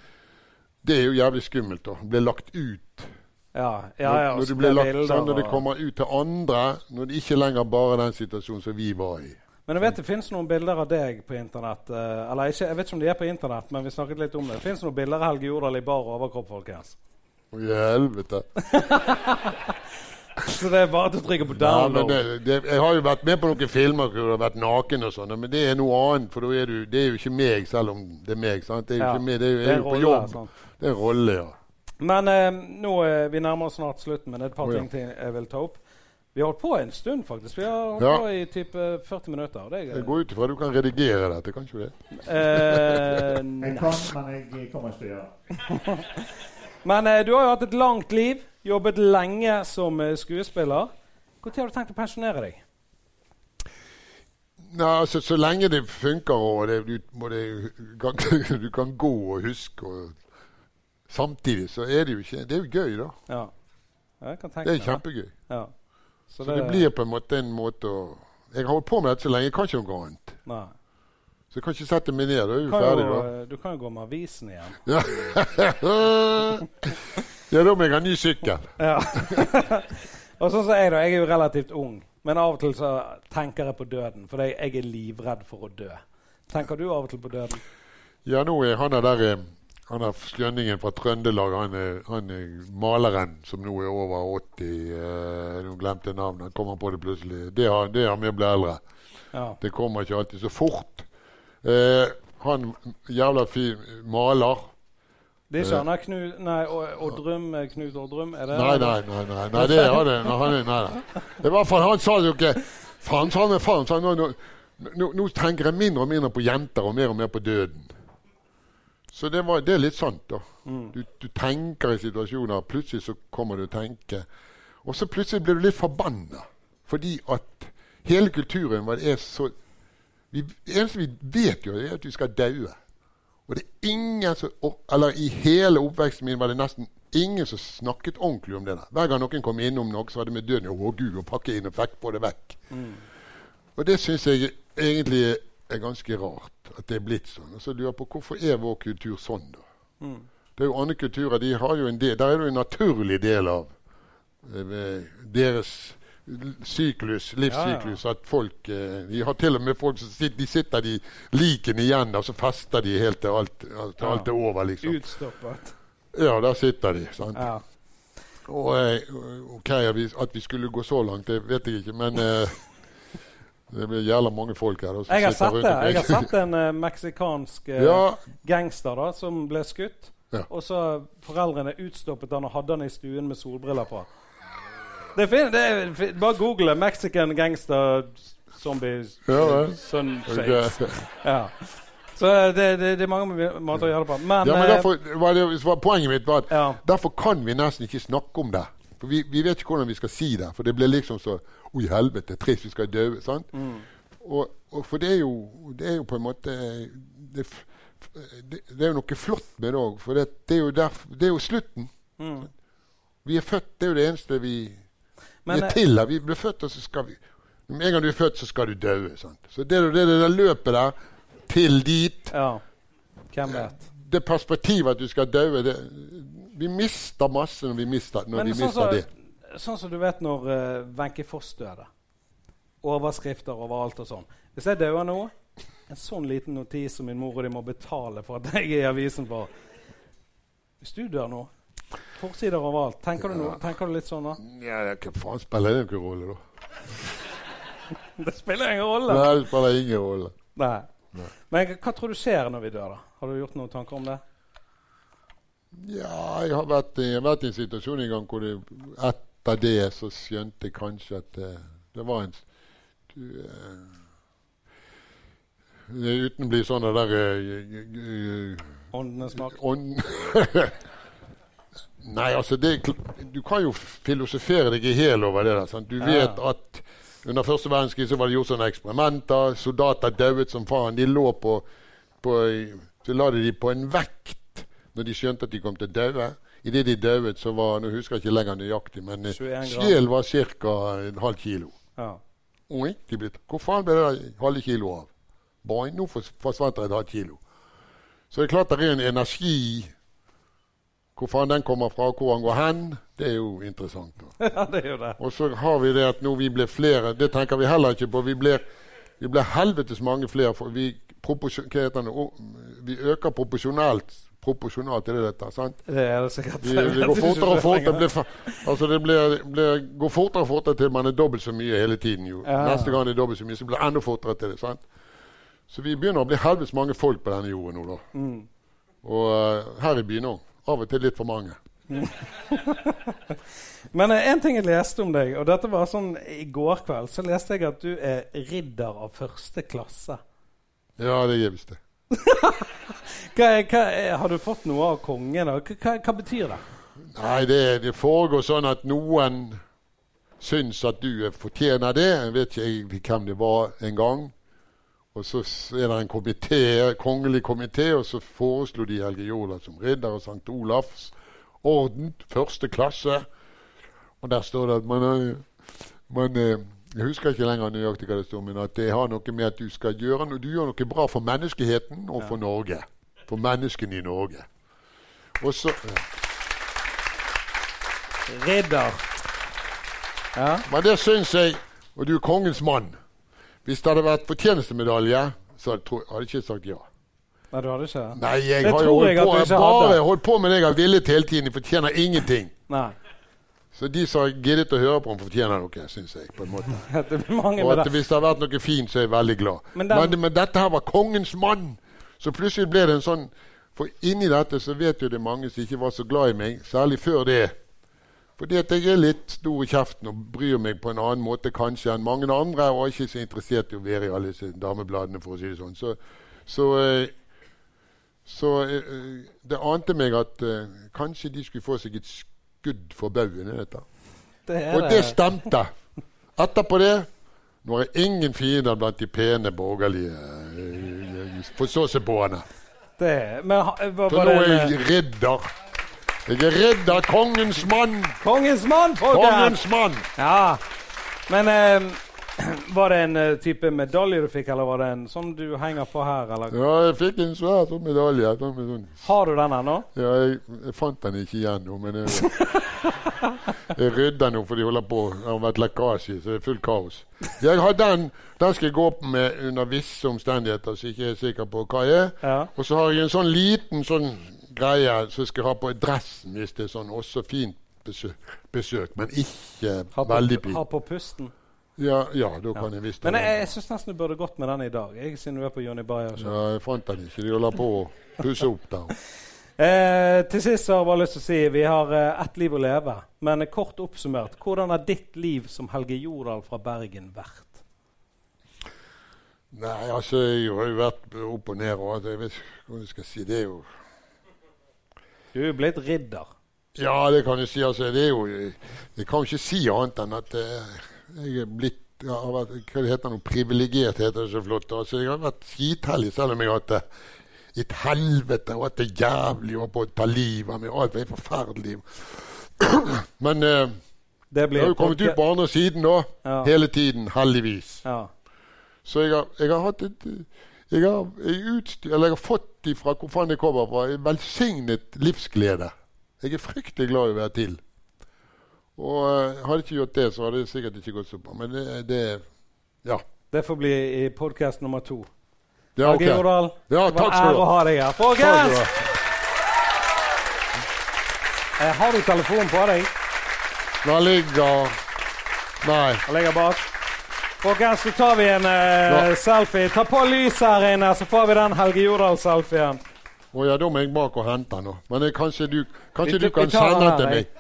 det er jo jævlig skummelt å bli lagt ut. Ja, ja, ja, når, når, så det blir lagt, sånn, når det kommer ut til andre, når det ikke lenger bare er den situasjonen som vi var i. Men jeg vet det fins noen bilder av deg på internett. eh, eller ikke, Jeg vet ikke om de er på internett, men vi snakket litt om det. Det fins noen bilder av Helge Jordal i bar overkropp, folkens. Å, i helvete. Så det er bare til å trykke på Ja, men det, det, jeg har jo vært med på noen filmer hvor du har vært naken og sånn, men det er noe annet. For er du, det er jo ikke meg, selv om det er meg. sant? Det er jo Ja, ikke meg, det er jo, er er jo på rolle, jobb. Sånn. Det er en rolle, ja. Men eh, nå eh, vi nærmer oss snart slutten, men det er et par oh, ja. ting jeg vil ta opp. Vi har holdt på en stund, faktisk. Vi har holdt Ja. på i type 40 minutter. Det er, Jeg går ut ifra du kan redigere dette, kan ikke du det? eh, Jeg kan, men jeg kommer ikke til å gjøre det. Men eh, du har jo hatt et langt liv. Jobbet lenge som eh, skuespiller. Når har du tenkt å pensjonere deg? Nei, altså, Så lenge det funker og det, du, må det, kan, du kan gå og huske og Samtidig så er det jo ikke Det er jo gøy, da. Ja. Jeg kan tenke Det er kjempegøy. Ja. Så, Så det blir på en måte en måte å Jeg har holdt på med dette så lenge, jeg kan ikke noe annet. Nei. Så jeg kan ikke sette meg ned. Da er vi ferdig, da. du kan jo gå med avisen igjen. Ja. ja, da må jeg ha ny sykkel. Ja. og sånn som jeg, da. Jeg er jo relativt ung. Men av og til så tenker jeg på døden. For jeg er livredd for å dø. Tenker du av og til på døden? Ja, nå er han der eh, han er skjønningen fra Trøndelag, han er, han er maleren som nå er over 80 eh, Nå glemte jeg navnet. Han kommer på det plutselig. Det har, det har med å bli eldre. Ja. Det kommer ikke alltid så fort. Eh, han jævla fin maler. Det er ikke han der Knut Nei, Oddrum, eh, Knut Oddrum? Er det Nei, nei, nei. nei, nei det er det. Han er, nei, nei. I hvert fall, han sa jo ikke Faen, sa han, faen, sa han, nå, nå, nå, nå tenker jeg mindre og mindre på jenter og mer og mer på døden. Så det, var, det er litt sant, da. Mm. Du, du, tenker i situasjoner, plutselig så kommer du å tenke. Og så plutselig blir du litt forbanna fordi at hele kulturen vår er så vi, Det eneste vi vet, jo, er at vi skal daue. Og det er ingen som Eller i hele oppveksten min var det nesten ingen som snakket ordentlig om det. der. Hver gang noen kom innom noe, så var det med døden å gud, og pakke inn og fikk på det vekk. Mm. Og det syns jeg egentlig er ganske rart at det er blitt sånn. Og så lurer jeg på hvorfor er vår kultur sånn, da? Mm. Det er jo Andre kulturer de har jo en del, der er det jo en naturlig del av eh, deres syklus, livssyklus. Ja, ja. At folk eh, De har til og med folk som sitter, de sitter de likene igjen, og så fester de helt til alt, til alt er over. liksom. Utstoppet. Ja, der sitter de. sant? Ja. Og eh, ok, At vi skulle gå så langt, det vet jeg ikke, men eh, det blir jævla mange folk her. Jeg har, sett det. jeg har sett en uh, meksikansk uh, ja. gangster da, som ble skutt. Ja. Og så foreldrene utstoppet han og hadde han i stuen med solbriller på. Det er fint, det er, bare google 'Mexican gangster zombie ja, sunshades'. Okay. Ja. Så det, det, det, er mange måter å gjøre det på. Men, ja, men eh, derfor, var det, var poenget mitt var at ja. derfor kan vi nesten ikke snakke om det. For vi, vi, vet ikke hvordan vi skal si det. For det blir liksom så Oi, helvete, trist, vi skal dø. sant? Mm. Og, og, for det er, jo, det er jo på en måte det, det er jo noe flott med det òg. For det, er jo derf, det er jo slutten. Mm. Vi er født, det er jo det eneste vi, men, vi er til. Vi blir født, og så skal vi Med en gang du er født, så skal du dø. Så det er det, det løpet der til dit Ja. Hvem vet? Det perspektivet at du skal dø Vi mister masse når vi mister, når vi sånn mister så, det. Sånn som du vet når eh, Wenche uh, Foss døde. Overskrifter overalt og sånn. Hvis jeg dør nå, en sånn liten notis som min mor og de må betale for at jeg er i avisen for Hvis du dør nå, forsider overalt, tenker, ja. du, noe, tenker du litt sånn da? Ja, Hva faen spiller det noen rolle, da? det spiller ingen rolle. Nei, det spiller ingen rolle. Nei. Men hva tror du skjer når vi dør? da? Har du gjort noen tanker om det? Ja, jeg har vært, jeg har vært i en situasjon en gang hvor det, etter det så skjønte jeg kanskje at det, det var en du, uh, Uten å bli sånn det der uh, Åndenes makt? Ånd Nei, altså det, Du kan jo filosofere deg i hjel over det. der, sant? Du ja. vet at under første verdenskrig så var det gjort sånne eksperimenter. Soldater dauet som faen. De lå på, på Så la de på en vekt når de skjønte at de kom til å daue. Idet de dauet, så var Nå husker jeg ikke lenger nøyaktig, men sjel var ca. en halv kilo. Ja. Oi, de ble, hvor faen ble det halve kilo av? Boing, nå forsvant det et halvt kilo. Så det er klart det er en energi hvor faen den kommer fra, hvor han går hen, det er jo interessant. Ja, det er jo det. Og så har vi det at nå vi blir flere. Det tenker vi heller ikke på. Vi blir, vi blir helvetes mange flere. For vi, vi øker proporsjonalt proporsjonalt til det dette. sant? Det er det sikkert. Det, det går fortere og fortere blir, altså det blir, blir, går fortere og fortere til man er dobbelt så mye hele tiden. jo. Ja. Neste gang det er dobbelt så mye, så blir det enda fortere til det. sant? Så vi begynner å bli helvetes mange folk på denne jorden nå. da. Mm. Og uh, her i byen òg. Av og til litt for mange. Men én en ting jeg leste om deg, og dette var sånn i går kveld, så leste jeg at du er ridder av første klasse. Ja, det er visst det. Hva, hva, har du fått noe av kongen? Hva, hva betyr det? Nei, det, det, foregår sånn at noen syns at du fortjener det. Jeg vet ikke hvem det var en gang. Og så er det en komité, kongelig komité, og så foreslo de Helge Jola som ridder av St. Olavs orden, første klasse. Og der står det at man, man Jeg husker ikke lenger nøyaktig hva det står, men at det har noe med at du skal gjøre du gjør noe bra for menneskeheten og for Norge. For menneskene i Norge. Og så ja. Ridder. Ja. Men det syns jeg Og du er kongens mann. Hvis det hadde vært fortjenestemedalje, så hadde jeg ikke sagt ja. Nei, du hadde ikke Nei, jeg det har jo holdt på, jeg bare holdt på med det jeg har villet hele tiden. Jeg fortjener ingenting. Nei. Så de som har giddet å høre på ham, fortjener noe, syns jeg. på en måte. og at Hvis det har vært noe fint, så er jeg veldig glad. Men, den... men, men dette her var kongens mann! Så plutselig ble det en sånn For inni dette så vet jo det mange som ikke var så glad i meg, særlig før det. Fordi at jeg er litt stor i kjeften og bryr meg på en annen måte kanskje enn mange andre. Og er ikke så interessert i å være i alle disse damebladene, for å si det sånn. Så, så, så, Så eh, det ante meg at eh, kanskje de skulle få seg et skudd for baugen. i dette. Det Og det stemte. Etterpå det nå er ingen fiender blant de pene borgerlige forståelsesboerne. det. Men ha- var, nå er jeg ridder. Jeg er ridder, kongens mann! Kongens mann, folkens! Kongens mann! Ja. Men eh, var det en uh, type medalje du fikk, eller var det en sånn du henger på her? Eller? Ja, jeg fikk en svær sånn medalje. Sånn, med sånn. Har du den ennå? Ja, jeg, jeg fant den ikke igjen nå, men jeg, jeg rydder nå, for de holder på. Det har vært lekkasje, så det er fullt kaos. Jeg har den, den skal jeg gå opp med under visse omstendigheter, så jeg ikke er sikker på hva jeg er. Ja. Og så har jeg en sånn liten sånn greie som jeg skal ha på dressen hvis det er sånn også fint besøk, besøk men ikke på, veldig fint. ha på pusten. Ja, ja, da kan jeg visst Men jeg, jeg syns nesten du burde gått med den i dag, jeg, siden du er på Johnny Bayer. Ja, jeg fant den ikke. De holder på å pusse opp der. Eh, til sist så har jeg bare lyst til å si vi har eh, ett liv å leve. Men eh, kort oppsummert, hvordan har ditt liv som Helge Jordal fra Bergen vært? Nei, altså, jeg har jo vært opp og ned og. Jeg vet ikke hva jeg skal si. Det er jo Du er jo blitt ridder. Ja, det kan du si. Altså, det er jo Jeg kan ikke si annet enn at eh, jeg er blitt jeg har vært, Hva det heter det? Privilegert, heter det så flott. Altså, jeg har vært skitheldig, selv om jeg har hatt det et helvete og hatt det jævlig og på å ta livet av meg. Alt var forferdelig. Men eh, Det jeg har jo kommet ut på andre siden da. Ja. Hele tiden, heldigvis. Ja. Så jeg har, jeg har hatt et jeg har, jeg utstyr, eller jeg har fått ifra hvor faen jeg kommer fra, en velsignet livsglede. Jeg er fryktelig glad i å være til. Og eh, hadde jeg ikke gjort det, så hadde det sikkert ikke gått så bra. Men det, det Ja. Det får bli i podkast nummer to. ja Helge ok. Jordal, Ja, det var en ære du å ha. deg her. Folkens! Eh, har du telefonen på deg? Den ligger Nei. Den ligger bak. Folkens, så tar vi en eh, selfie. Ta på lyset her inne, så får vi den Helge Jordal-selfien. Å ja, da må jeg bak og hente den. Men det, kanskje du, kanskje Vi- du kan sende den til meg?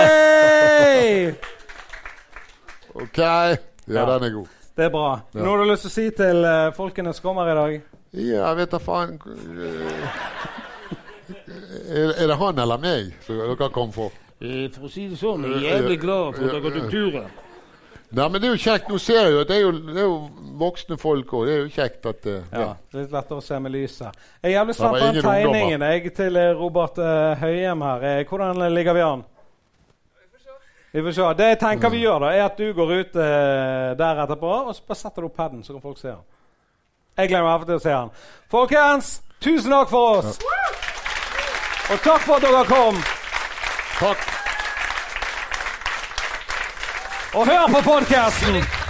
Hey! OK. Ja, Ja. den er god. Det er bra. Ja. Noe du har lyst til å si til uh, folkene som kommer i dag? Ja, jeg vet da faen er, er det han eller meg som dere kom for? Eh, For å si det sånn, jeg er jævlig glad for at dere tok turen. Nei, men det er jo kjekt. Nå ser jeg jo at det er jo, det er jo voksne folk òg. Det er jo kjekt at uh, Ja, litt lettere å se med lyset. Jeg er jævlig spent på den tegningen jeg, til eh, Robert uh, Høyem her. Hvordan ligger vi an? Vi får se. Det jeg tenker vi gjør, da, er at du går ut uh, der etterpå, og så bare setter du opp paden, så kan folk se den. Jeg gleder meg til å se den. Folkens, tusen takk for oss! Og takk for at dere kom! Takk. Og hør på podkasten!